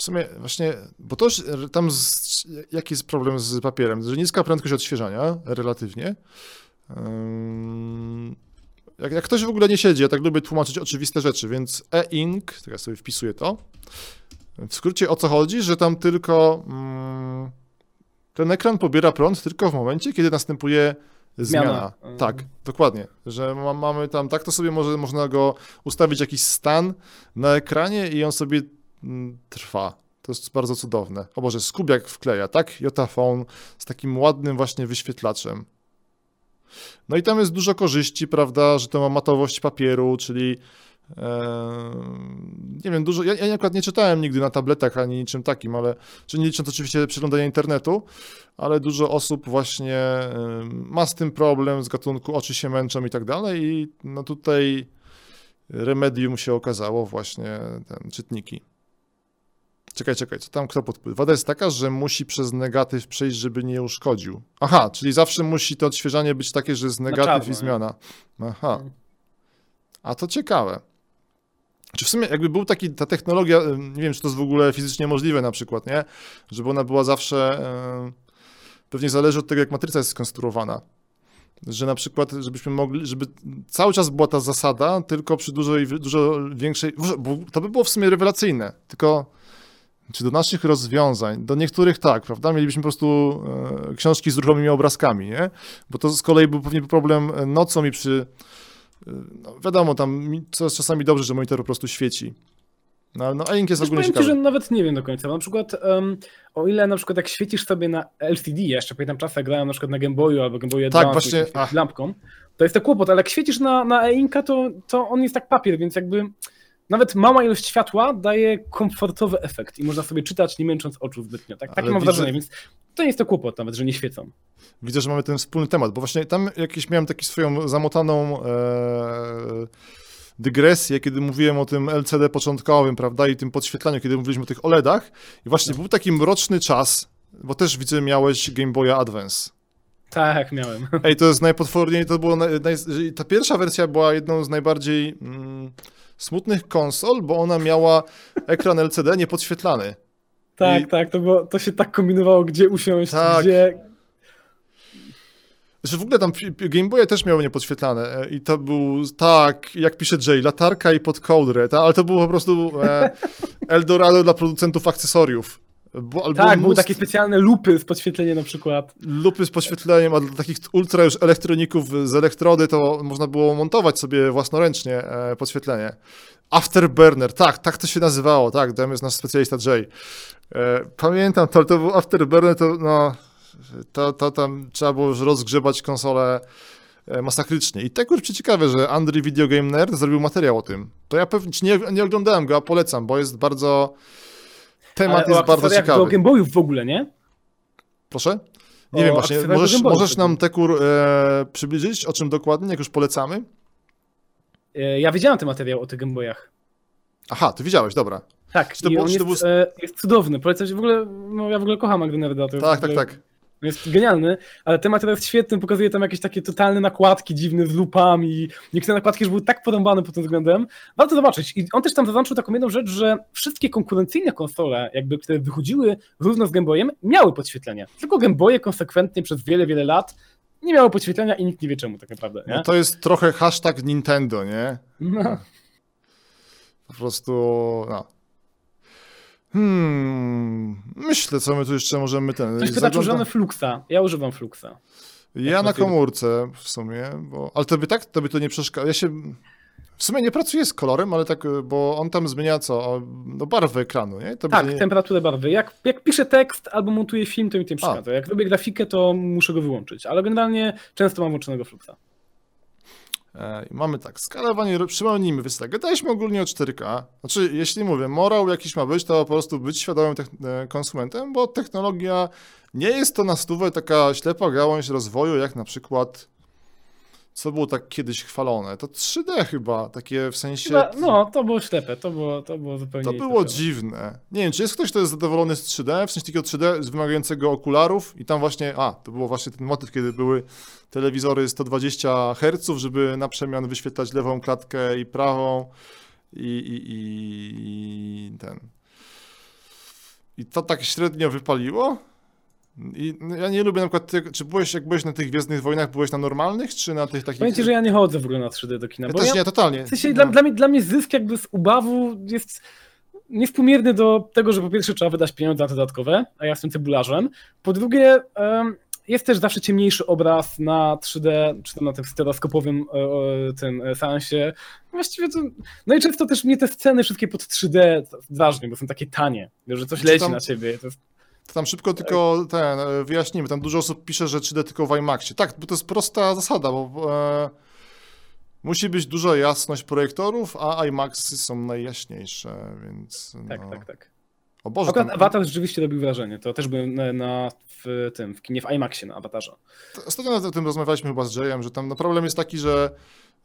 W sumie właśnie, bo to już tam z, jaki jest problem z papierem? Że niska prędkość odświeżania relatywnie. Jak, jak ktoś w ogóle nie siedzi, ja tak lubię tłumaczyć oczywiste rzeczy, więc e-ink, to ja sobie wpisuję to. W skrócie o co chodzi, że tam tylko mm, ten ekran pobiera prąd tylko w momencie, kiedy następuje zmiana. Zmiana. Tak, dokładnie. Że ma, mamy tam, tak to sobie może, można go ustawić jakiś stan na ekranie i on sobie trwa. To jest bardzo cudowne. O Boże, skubiak wkleja, tak? Jotafone z takim ładnym właśnie wyświetlaczem. No i tam jest dużo korzyści, prawda, że to ma matowość papieru, czyli nie wiem, dużo, ja, ja akurat nie czytałem nigdy na tabletach ani niczym takim, ale, czy nie licząc oczywiście przeglądania internetu, ale dużo osób właśnie e, ma z tym problem z gatunku oczy się męczą i tak dalej i no tutaj remedium się okazało właśnie ten, czytniki. Czekaj, czekaj, co tam kto podpływa? Wada jest taka, że musi przez negatyw przejść, żeby nie uszkodził. Aha, czyli zawsze musi to odświeżanie być takie, że jest negatyw czarno, i zmiana. Aha. Mm. A to ciekawe. Czy w sumie jakby był taki, ta technologia, nie wiem, czy to jest w ogóle fizycznie możliwe na przykład, nie? Żeby ona była zawsze, pewnie zależy od tego, jak matryca jest skonstruowana. Że na przykład, żebyśmy mogli, żeby cały czas była ta zasada, tylko przy dużo, dużo większej, bo to by było w sumie rewelacyjne, tylko czy do naszych rozwiązań, do niektórych tak, prawda, mielibyśmy po prostu e, książki z ruchomymi obrazkami, nie? Bo to z kolei był pewnie problem e, nocą i przy, e, no wiadomo, tam czasami dobrze, że monitor po prostu świeci. No, no e-ink jest Też ogólnie ciekawy. ci, że nawet nie wiem do końca. Na przykład, em, o ile na przykład jak świecisz sobie na LCD, ja jeszcze pamiętam czasy, jak grałem na przykład na Game Boyu albo Game Boy Advance, Tak, właśnie, lampką, to jest to kłopot, ale jak świecisz na, na e-inka, to, to on jest tak papier, więc jakby nawet mała ilość światła daje komfortowy efekt i można sobie czytać, nie męcząc oczu zbytnio. Tak, takie mam widzę- wrażenie, więc to nie jest to kłopot nawet, że nie świecą. Widzę, że mamy ten wspólny temat, bo właśnie tam jakieś miałem taką swoją zamotaną e, dygresję, kiedy mówiłem o tym LCD początkowym, prawda, i tym podświetlaniu, kiedy mówiliśmy o tych OLEDach. I właśnie był taki mroczny czas, bo też widzę, miałeś Game Boya Advance. Tak, miałem. Ej, to jest najpotworniej, to było, naj, naj, ta pierwsza wersja była jedną z najbardziej mm, smutnych konsol, bo ona miała ekran LCD niepodświetlany. Tak, I- tak, to, było, to się tak kombinowało, gdzie usiąść, Tak. gdzie... Znaczy w ogóle tam Game Boye też miały niepodświetlane e, i to był, tak, jak pisze Jay, latarka i podcoder, ta, ale to było po prostu e, Eldorado dla producentów akcesoriów. Bo, albo Tak, były takie specjalne lupy z podświetleniem na przykład. lupy z podświetleniem, a dla takich ultra już elektroników z elektrody to można było montować sobie własnoręcznie e, podświetlenie. Afterburner, tak, tak to się nazywało, tak, tam jest nasz specjalista Jay. E, pamiętam to, ale to był Afterburner, to no, to, to tam trzeba było już rozgrzebać konsolę e, masakrycznie. I tak kurczę ciekawe, że Andry Video Game Nerd zrobił materiał o tym. To ja pewnie, nie, nie oglądałem go, a polecam, bo jest bardzo, temat o jest bardzo ciekawy. do Game Boyów w ogóle, nie? Proszę? Nie O wiem właśnie, możesz, możesz nam. Tekur e, przybliżyć, o czym dokładnie, jak już polecamy? E, Ja widziałem ten materiał o tych Game Boyach. Aha, ty widziałeś, dobra. Tak, Czy to było- on czy to jest, był- e, jest cudowny. Polecam ci w ogóle, no ja w ogóle kocham Magdy Nerda. Tak, tak, ogóle tak. Jest genialny, ale temat jest świetny, pokazuje tam jakieś takie totalne nakładki dziwne z lupami. Niektóre nakładki już były tak porąbane pod tym względem. Warto zobaczyć. I on też tam zaznaczył taką jedną rzecz, że wszystkie konkurencyjne konsole, jakby, które wychodziły równo z Game Boyem, miały podświetlenie. Tylko Game Boye konsekwentnie przez wiele, wiele lat nie miało podświetlenia i nikt nie wie czemu tak naprawdę. Nie? No to jest trochę hashtag Nintendo, nie? No. Po prostu, no. Hmm, myślę, co my tu jeszcze możemy ten... Ktoś pyta, czy zagląda- używamy Fluxa. Ja używam Fluxa. Ja na komórce w sumie, bo... Ale tobie tak? Tobie to nie przeszkadza? Ja się... W sumie nie pracuję z kolorem, ale tak, bo on tam zmienia co? No barwę ekranu, nie? Tobie Tak, to nie... temperaturę barwy. Jak, jak piszę tekst albo montuję film, to mi to nie przeszkadza. Jak robię grafikę, to muszę go wyłączyć. Ale generalnie często mam włączonego Fluxa. E, i mamy tak, skalowanie, przypomnijmy, więc tak, ogólnie o 4K. Znaczy, jeśli mówię, morał jakiś ma być, to po prostu być świadomym e, konsumentem, bo technologia nie jest to na stówę taka ślepa gałąź rozwoju, jak na przykład, co było tak kiedyś chwalone, to 3D chyba, takie w sensie... Chyba, no, to było ślepe, to było, to było zupełnie... To było dziwne. Nie wiem, czy jest ktoś, kto jest zadowolony z 3D, w sensie takiego 3D z wymagającego okularów i tam właśnie, a, to było właśnie ten motyw, kiedy były telewizory 120 Hz, żeby na przemian wyświetlać lewą klatkę i prawą i, i, i, i ten. I to tak średnio wypaliło. I no, ja nie lubię na przykład, tego- czy byłeś, jak byłeś na tych Gwiezdnych Wojnach, byłeś na normalnych, czy na tych takich... Powiem ci, że ja nie chodzę w ogóle na 3D do kina, Ja też ja, nie, totalnie. w sensie No. dla, dla, mnie, dla mnie zysk jakby z ubawu jest niewspółmierny do tego, że po pierwsze trzeba wydać pieniądze na dodatkowe, a ja jestem cebularzem. Po drugie, jest też zawsze ciemniejszy obraz na 3D, czy tam na tym stereoskopowym e, tym e, seansie. Właściwie to, no i często też mnie te sceny wszystkie pod 3D drażnią, bo są takie tanie, że coś Czy leci tam- na ciebie. Jest, To tam szybko tylko ten, e, wyjaśnimy, tam dużo osób pisze, że 3D tylko w IMAXie. Tak, bo to jest prosta zasada, bo e, musi być duża jasność projektorów, a IMAXy są najjaśniejsze, więc tak, no. tak, tak. O Boże, Akurat tam, Avatar rzeczywiście robił wrażenie. To też byłem na, na w tym, w kinie w IMAXie na Avatarze. to- ostatnio o tym rozmawialiśmy chyba z Jayem, że tam no, problem jest taki, że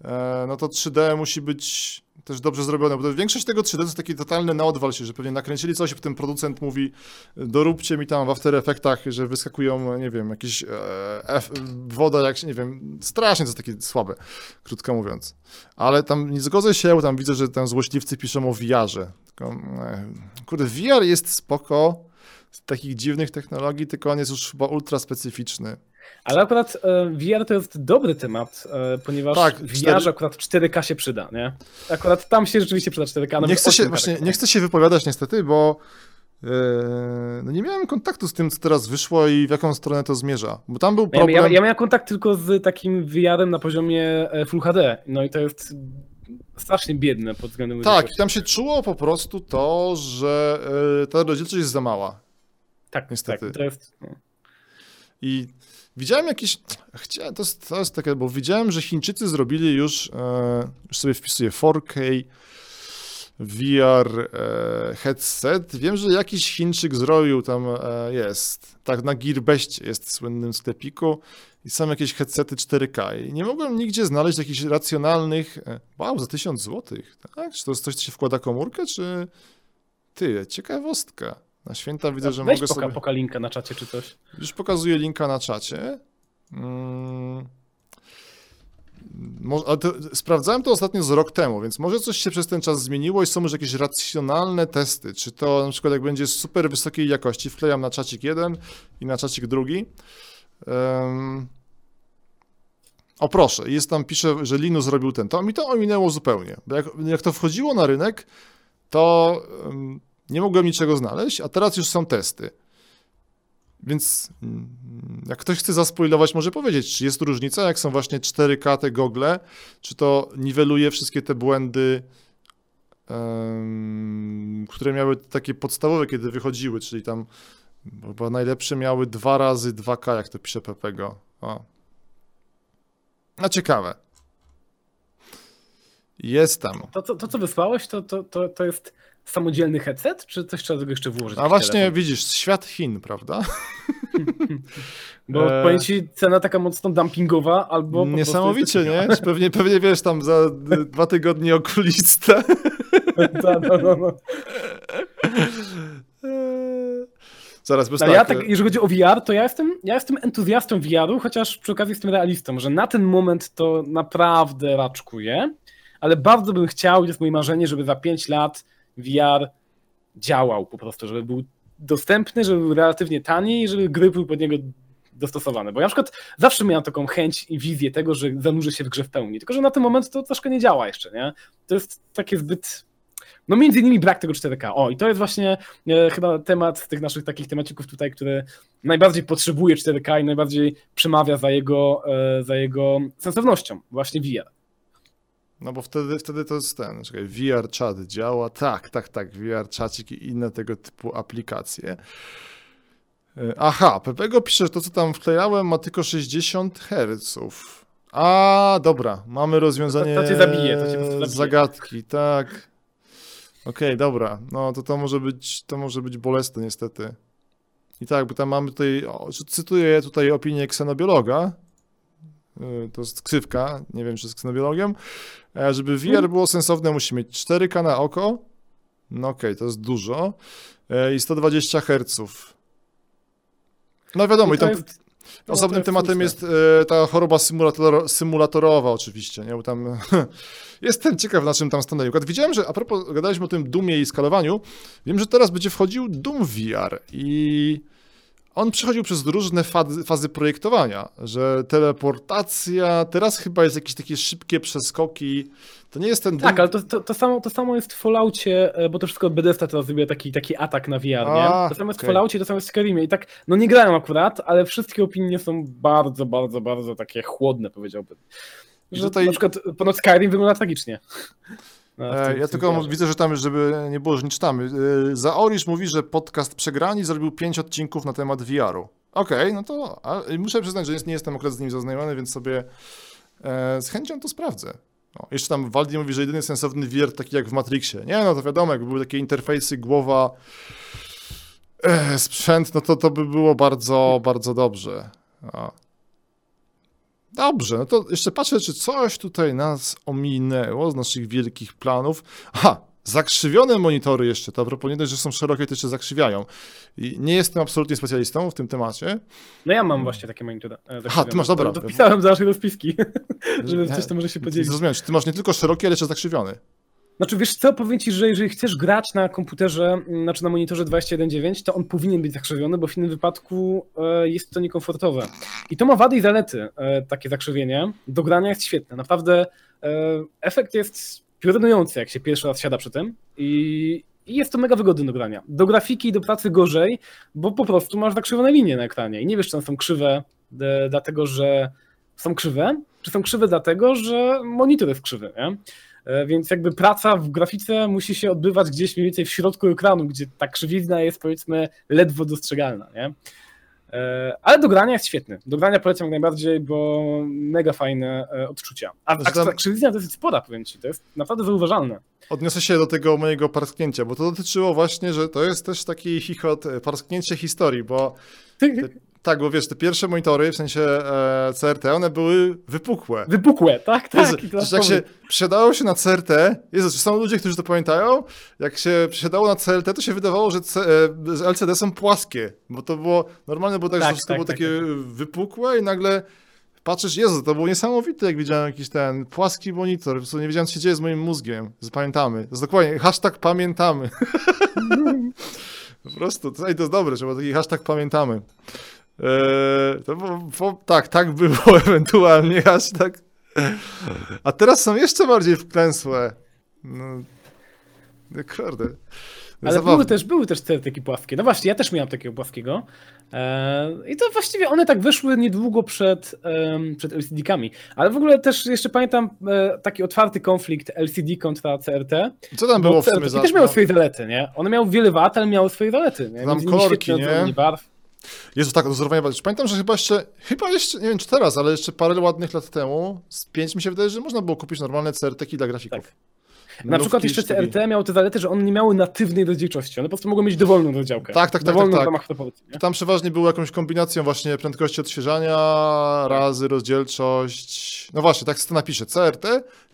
e, no to 3D musi być też dobrze zrobione, bo większość tego 3D to jest taki totalny naodwal się, że pewnie nakręcili coś, potem producent mówi doróbcie mi tam w After Effectach, że wyskakują, nie wiem, jakieś e, F, woda, jak się, nie wiem, strasznie to jest takie słabe, krótko mówiąc. Ale tam nie zgodzę się, tam widzę, że tam złośliwcy piszą o VR-ze. Tylko, e, kurde, VR jest spoko z takich dziwnych technologii, tylko on jest już chyba ultra specyficzny. Ale akurat e, VR to jest dobry temat, e, ponieważ Tak, VR akurat 4K się przyda, nie? Akurat tam się rzeczywiście przyda 4K. nawet Nie chcę, się, 8K właśnie, tak nie chcę się wypowiadać niestety, bo e, no nie miałem kontaktu z tym, co teraz wyszło i w jaką stronę to zmierza. Bo tam był Ja, problem... ja, ja miałem kontakt tylko z takim VR-em na poziomie Full HD, no i to jest strasznie biedne pod względem Tak, i tam się czuło po prostu to, że ta rozdzielczość jest za mała. tak, niestety. Tak, to jest, no. I widziałem jakieś. Chciałem, to, jest, to jest takie, bo widziałem, że Chińczycy zrobili już. E, już sobie wpisuję 4K VR e, headset. Wiem, że jakiś Chińczyk zrobił tam. E, jest. Tak, na Gearbestie jest w słynnym sklepiku. I są jakieś headsety 4K. I nie mogłem nigdzie znaleźć jakichś racjonalnych. E, wow, za 1000 zł. Tak? Czy to jest coś, co się wkłada komórkę, czy. Ty, ciekawostka. Na święta widzę, że Weź mogę poka, sobie. poka linka na czacie czy coś. Już pokazuję linka na czacie. Mm. Ale to, sprawdzałem to ostatnio z rok temu, więc może coś się przez ten czas zmieniło i są już jakieś racjonalne testy. Czy to na przykład jak będzie super wysokiej jakości, wklejam na czacik jeden i na czacik drugi. Em, o proszę, jest tam, pisze, że Linus zrobił ten. To mi to ominęło zupełnie. Bo jak, jak to wchodziło na rynek, to nie mogłem niczego znaleźć, a teraz już są testy. Więc mm, jak ktoś chce zaspoilować, może powiedzieć, czy jest różnica, jak są właśnie 4K te gogle, czy to niweluje wszystkie te błędy, em, które miały takie podstawowe, kiedy wychodziły, czyli tam chyba najlepsze miały dwa razy 2K, jak to pisze Pepego. O. A ciekawe. Jest tam. To, to, to co wysłałeś, to, to, to, to jest samodzielny headset, czy coś trzeba do tego jeszcze włożyć? A właśnie telefon? widzisz, świat Chin, prawda? Bo Eee. powiem ci, cena taka mocno dumpingowa, albo Niesamowicie, nie? Pewnie, pewnie wiesz, tam za dwa tygodnie okulista. Tak, no, no, no. Zaraz, bez Ale ja tak. tak, jeżeli chodzi o VR, to ja jestem, ja jestem entuzjastą VR-u, chociaż przy okazji jestem realistą, że na ten moment to naprawdę raczkuję, ale bardzo bym chciał, jest moje marzenie, żeby za 5 lat VR działał po prostu, żeby był dostępny, żeby był relatywnie tani i żeby gry były pod niego dostosowane. Bo ja na przykład zawsze miałem taką chęć i wizję tego, że zanurzę się w grze w pełni, tylko że na ten moment to troszkę nie działa jeszcze, nie? To jest takie zbyt... No między innymi brak tego 4K. O, i to jest właśnie e, chyba temat tych naszych takich temacików tutaj, który najbardziej potrzebuje 4K i najbardziej przemawia za jego, e, za jego sensownością, właśnie VR. No bo wtedy, wtedy to jest ten, czekaj, VR chat działa, tak, tak, tak, VR chatcik i inne tego typu aplikacje. E, Aha, Pepego pisze, że to co tam wklejałem ma tylko 60 Hz. A, dobra, mamy rozwiązanie To- to cię zabije, to cię zabije. zagadki, tak. Okej, dobra, no to to może być, to może być bolesne niestety. I tak, bo tam mamy tutaj, o, cytuję tutaj opinię ksenobiologa, Y, to jest ksywka, nie wiem czy jest ksenobiologiem, E, żeby VR było sensowne musi mieć 4K na oko, no okej, to jest dużo, E, i 120 Hz. No wiadomo, i tam osobnym tematem jest e, ta choroba symulator, symulatorowa oczywiście, nie? Bo tam jestem ciekaw na czym tam stanęli. Widziałem, że a propos, gadaliśmy o tym Dumie i skalowaniu, wiem, że teraz będzie wchodził Doom VR i on przechodził przez różne fazy, fazy projektowania, że teleportacja, teraz chyba jest jakieś takie szybkie przeskoki, to nie jest ten. Tak, ale to, to, to, samo, to samo jest w Falloutie, e, bo to wszystko Bethesda teraz zrobiła taki, taki atak na VR, nie? A, To samo jest okej. w Falloutie, to samo jest w Skyrimie i tak, no nie grałem akurat, ale wszystkie opinie są bardzo, bardzo, bardzo takie chłodne, powiedziałbym. Że tutaj- na przykład ponoć Skyrim wygląda tragicznie. No, E, tym- Ja tylko widzę, że tam, żeby nie było, że nie czytamy. E, Zaorisz mówi, że podcast Przegrani zrobił pięć odcinków na temat VR-u. Okej, no to muszę przyznać, że nie jestem akurat z nim zaznajomiony, więc sobie e, z chęcią to sprawdzę. O, jeszcze tam Waldi mówi, że jedyny sensowny VR taki jak w Matrixie. Nie, no to wiadomo, jakby były takie interfejsy, głowa, sprzęt, no to to by było bardzo, bardzo dobrze. O. Dobrze, no to jeszcze patrzę, czy coś tutaj nas ominęło z naszych wielkich planów. Aha, zakrzywione monitory jeszcze, to a propos nie dość, że są szerokie, to jeszcze zakrzywiają. I nie jestem absolutnie specjalistą w tym temacie. No ja mam właśnie takie monitory. e, Aha, ty masz, dobra. To, to wpisałem do naszej rozpiski, żeby coś to może się podzielić. Zrozumiałem, czy ty masz nie tylko szeroki, ale jeszcze zakrzywiony. Znaczy wiesz co, powiem ci, że jeżeli chcesz grać na komputerze, znaczy na monitorze 21.9, to on powinien być zakrzywiony, bo w innym wypadku e, jest to niekomfortowe. I to ma wady i zalety, e, takie zakrzywienie. Do grania jest świetne. Naprawdę e, efekt jest piorunujący, jak się pierwszy raz siada przy tym i, i jest to mega wygodne do grania. Do grafiki i do pracy gorzej, bo po prostu masz zakrzywione linie na ekranie i nie wiesz, czy one są krzywe, dlatego że są krzywe, czy są krzywe dlatego, że monitor jest krzywy, nie? E, Więc jakby praca w grafice musi się odbywać gdzieś mniej więcej w środku ekranu, gdzie ta krzywizna jest powiedzmy ledwo dostrzegalna, nie? E, Ale do grania jest świetny. Do grania polecam najbardziej, bo mega fajne e, odczucia. A, Znaczy a tam- ta krzywizna to jest spora, powiem ci, to jest naprawdę zauważalne. Odniosę się do tego mojego parsknięcia, bo to dotyczyło właśnie, że to jest też taki chichot, parsknięcie historii, bo tak, bo wiesz, te pierwsze monitory, w sensie e, CRT, one były wypukłe. Wypukłe, tak, tak. Jezu, przecież jak się przesiadało się na CRT, Jezu, czy są ludzie, którzy to pamiętają? Jak się przesiadało na CLT, to się wydawało, że, C, e, że LCD są płaskie, bo to było, normalne było tak, że Tak, to wszystko tak, było tak, takie wypukłe i nagle patrzysz, Jezu, to było niesamowite, jak widziałem jakiś ten płaski monitor, po prostu nie wiedziałem, co się dzieje z moim mózgiem, zapamiętamy. To jest dokładnie, hashtag pamiętamy. po prostu, to, to jest dobre, trzeba taki hashtag pamiętamy. Eee, to, bo, bo, tak, tak było ewentualnie hashtag. A teraz są jeszcze bardziej wklęsłe. No, no kurde. Ale Zabawne. były też, były też te takie płaskie. No właśnie, ja też miałem takiego płaskiego. E, I to właściwie one tak wyszły niedługo przed, em, przed LCD-kami. Ale w ogóle też jeszcze pamiętam e, taki otwarty konflikt LCD kontra CRT. Co tam było w sumie CRT za... też miały no, swoje zalety, nie? One miały wiele wad, ale miały swoje zalety. Nie? Tam kolorki, świetne nie? barw. Jezu, tak, dozorowanie barw. Pamiętam, że chyba jeszcze, chyba jeszcze, nie wiem czy teraz, ale jeszcze parę ładnych lat temu, z pięć mi się wydaje, że można było kupić normalne CRT-ki dla grafików. Tak. Na przykład jeszcze. CRT miało te zalety, że one nie miały natywnej rozdzielczości. One po prostu mogły mieć dowolną rozdziałkę. Tak, tak, tak, Dowolną tak, tak. Tam przeważnie było jakąś kombinacją właśnie prędkości odświeżania, razy rozdzielczość. No właśnie, tak to napiszę. CRT,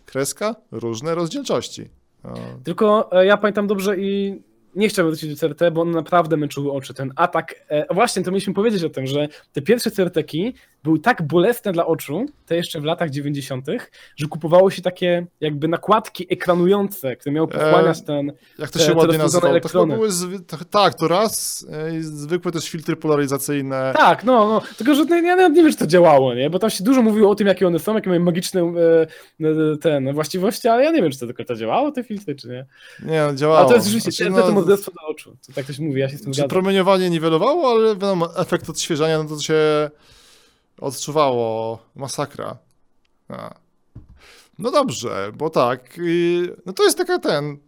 kreska, różne rozdzielczości. No. Tylko e, ja pamiętam dobrze i nie chciałbym wrócić do CRT, bo one naprawdę męczyły oczy. Ten atak, e, właśnie to mieliśmy powiedzieć o tym, że te pierwsze CRT-ki były tak bolesne dla oczu, te jeszcze w latach 90., że kupowało się takie jakby nakładki ekranujące, które miały pochłaniać ten... Jak to Te- się te ładnie rozproszone nazywało? To elektrony. były zwy... tak, to raz, e, zwykłe też filtry polaryzacyjne. Tak, no, no, tylko że ja nawet nie wiem, czy to działało, nie? Bo tam się dużo mówiło o tym, jakie one są, jakie mają magiczne e, e, ten, właściwości, ale ja nie wiem, czy to tylko to działało, te filtry, czy nie. Nie, no, działało. Ale to jest rzeczywiście, Znaczy, no, morderstwo dla oczu, to tak ktoś mówi, ja się z tym zgadzam. promieniowanie niwelowało, ale wiadomo, efekt odświeżania, no to się odczuwało. Masakra. A. No dobrze, bo tak. i- No to jest taka ten.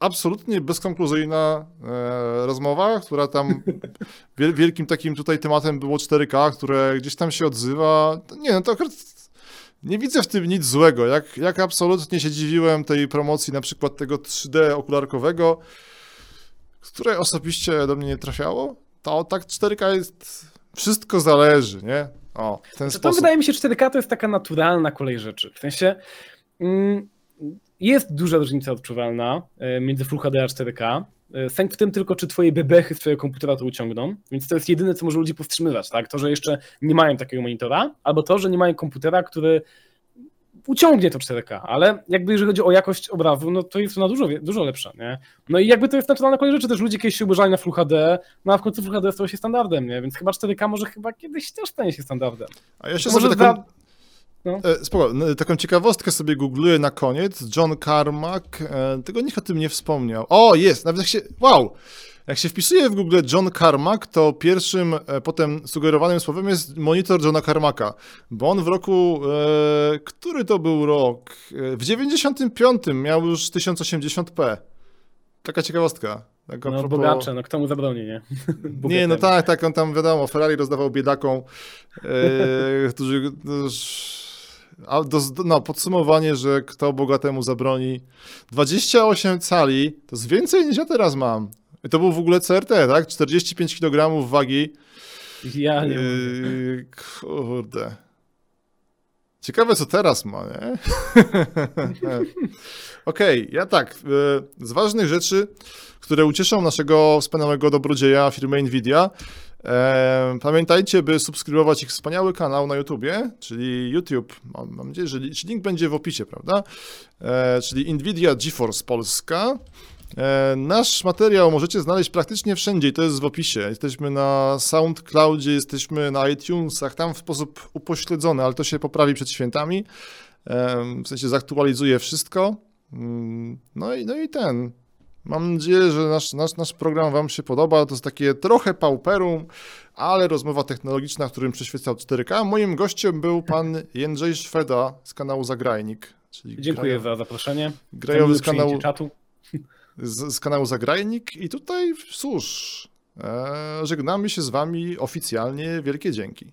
Absolutnie bezkonkluzyjna e, rozmowa, która tam wiel, wielkim takim tutaj tematem było 4K, które gdzieś tam się odzywa. Nie, no to akurat nie widzę w tym nic złego. Jak, jak absolutnie się dziwiłem tej promocji na przykład tego 3D okularkowego, które osobiście do mnie nie trafiało, to tak 4K jest. Wszystko zależy, nie? O, w ten To, to sposób. wydaje mi się, 4K to jest taka naturalna kolej rzeczy. W sensie mm, jest duża różnica odczuwalna e, między Full HD a 4K. E, Sęk w tym tylko, czy twoje bebechy z twojego komputera to uciągną, więc to jest jedyne, co może ludzi powstrzymywać, tak? To, że jeszcze nie mają takiego monitora, albo to, że nie mają komputera, który uciągnie to 4K, ale jakby jeżeli chodzi o jakość obrazu, no to jest ona dużo, dużo lepsza, nie? No i jakby to jest naturalna kolej rzeczy, też ludzie kiedyś się oburzali na Full HD, no a w końcu Full HD stało się standardem, nie? Więc chyba 4K może chyba kiedyś też stanie się standardem. A ja się Może sobie taką, za- no. e, spoko, no, taką ciekawostkę sobie googluję na koniec. John Carmack, e, tego nikt o tym nie wspomniał. O, jest, nawet jak się, wow! Jak się wpisuje w Google John Carmack, to pierwszym e, potem sugerowanym słowem jest monitor Johna Carmacka, bo on w roku, e, który to był rok? E, w 95 miał już 1080p. Taka ciekawostka. Tak No propos- bogacze, no kto mu zabroni, nie? Nie, no tak, tak, on tam wiadomo, Ferrari rozdawał biedakom, e, którzy. no, A do, no, podsumowanie, że kto bogatemu zabroni. 28 cali to jest więcej niż ja teraz mam. I to był w ogóle CRT, tak? 45 kg wagi. Ja nie wiem. Yy, kurde. Ciekawe, co teraz ma, nie? Okej, ja tak. yy, Z ważnych rzeczy, które ucieszą naszego wspaniałego dobrodzieja firmy Nvidia, pamiętajcie, by subskrybować ich wspaniały kanał na YouTubie, czyli YouTube. Mam, mam nadzieję, że li- że link będzie w opisie, prawda? E, czyli Nvidia GeForce Polska. E, Nasz materiał możecie znaleźć praktycznie wszędzie i to jest w opisie. Jesteśmy na SoundCloudzie, jesteśmy na iTunesach, tam w sposób upośledzony, ale to się poprawi przed świętami. Em, W sensie zaktualizuje wszystko. Mm, No i, no i ten. Mam nadzieję, że nasz, nasz, nasz program Wam się podoba. To jest takie trochę pauperum, ale rozmowa technologiczna, którym przyświecał 4K. Moim gościem był pan Jędrzej Szweda z kanału Zagrajnik. Dziękuję grajo- za zaproszenie. grajowy z kanału, z, z kanału Zagrajnik i tutaj cóż, e, żegnamy się z wami oficjalnie. Wielkie dzięki.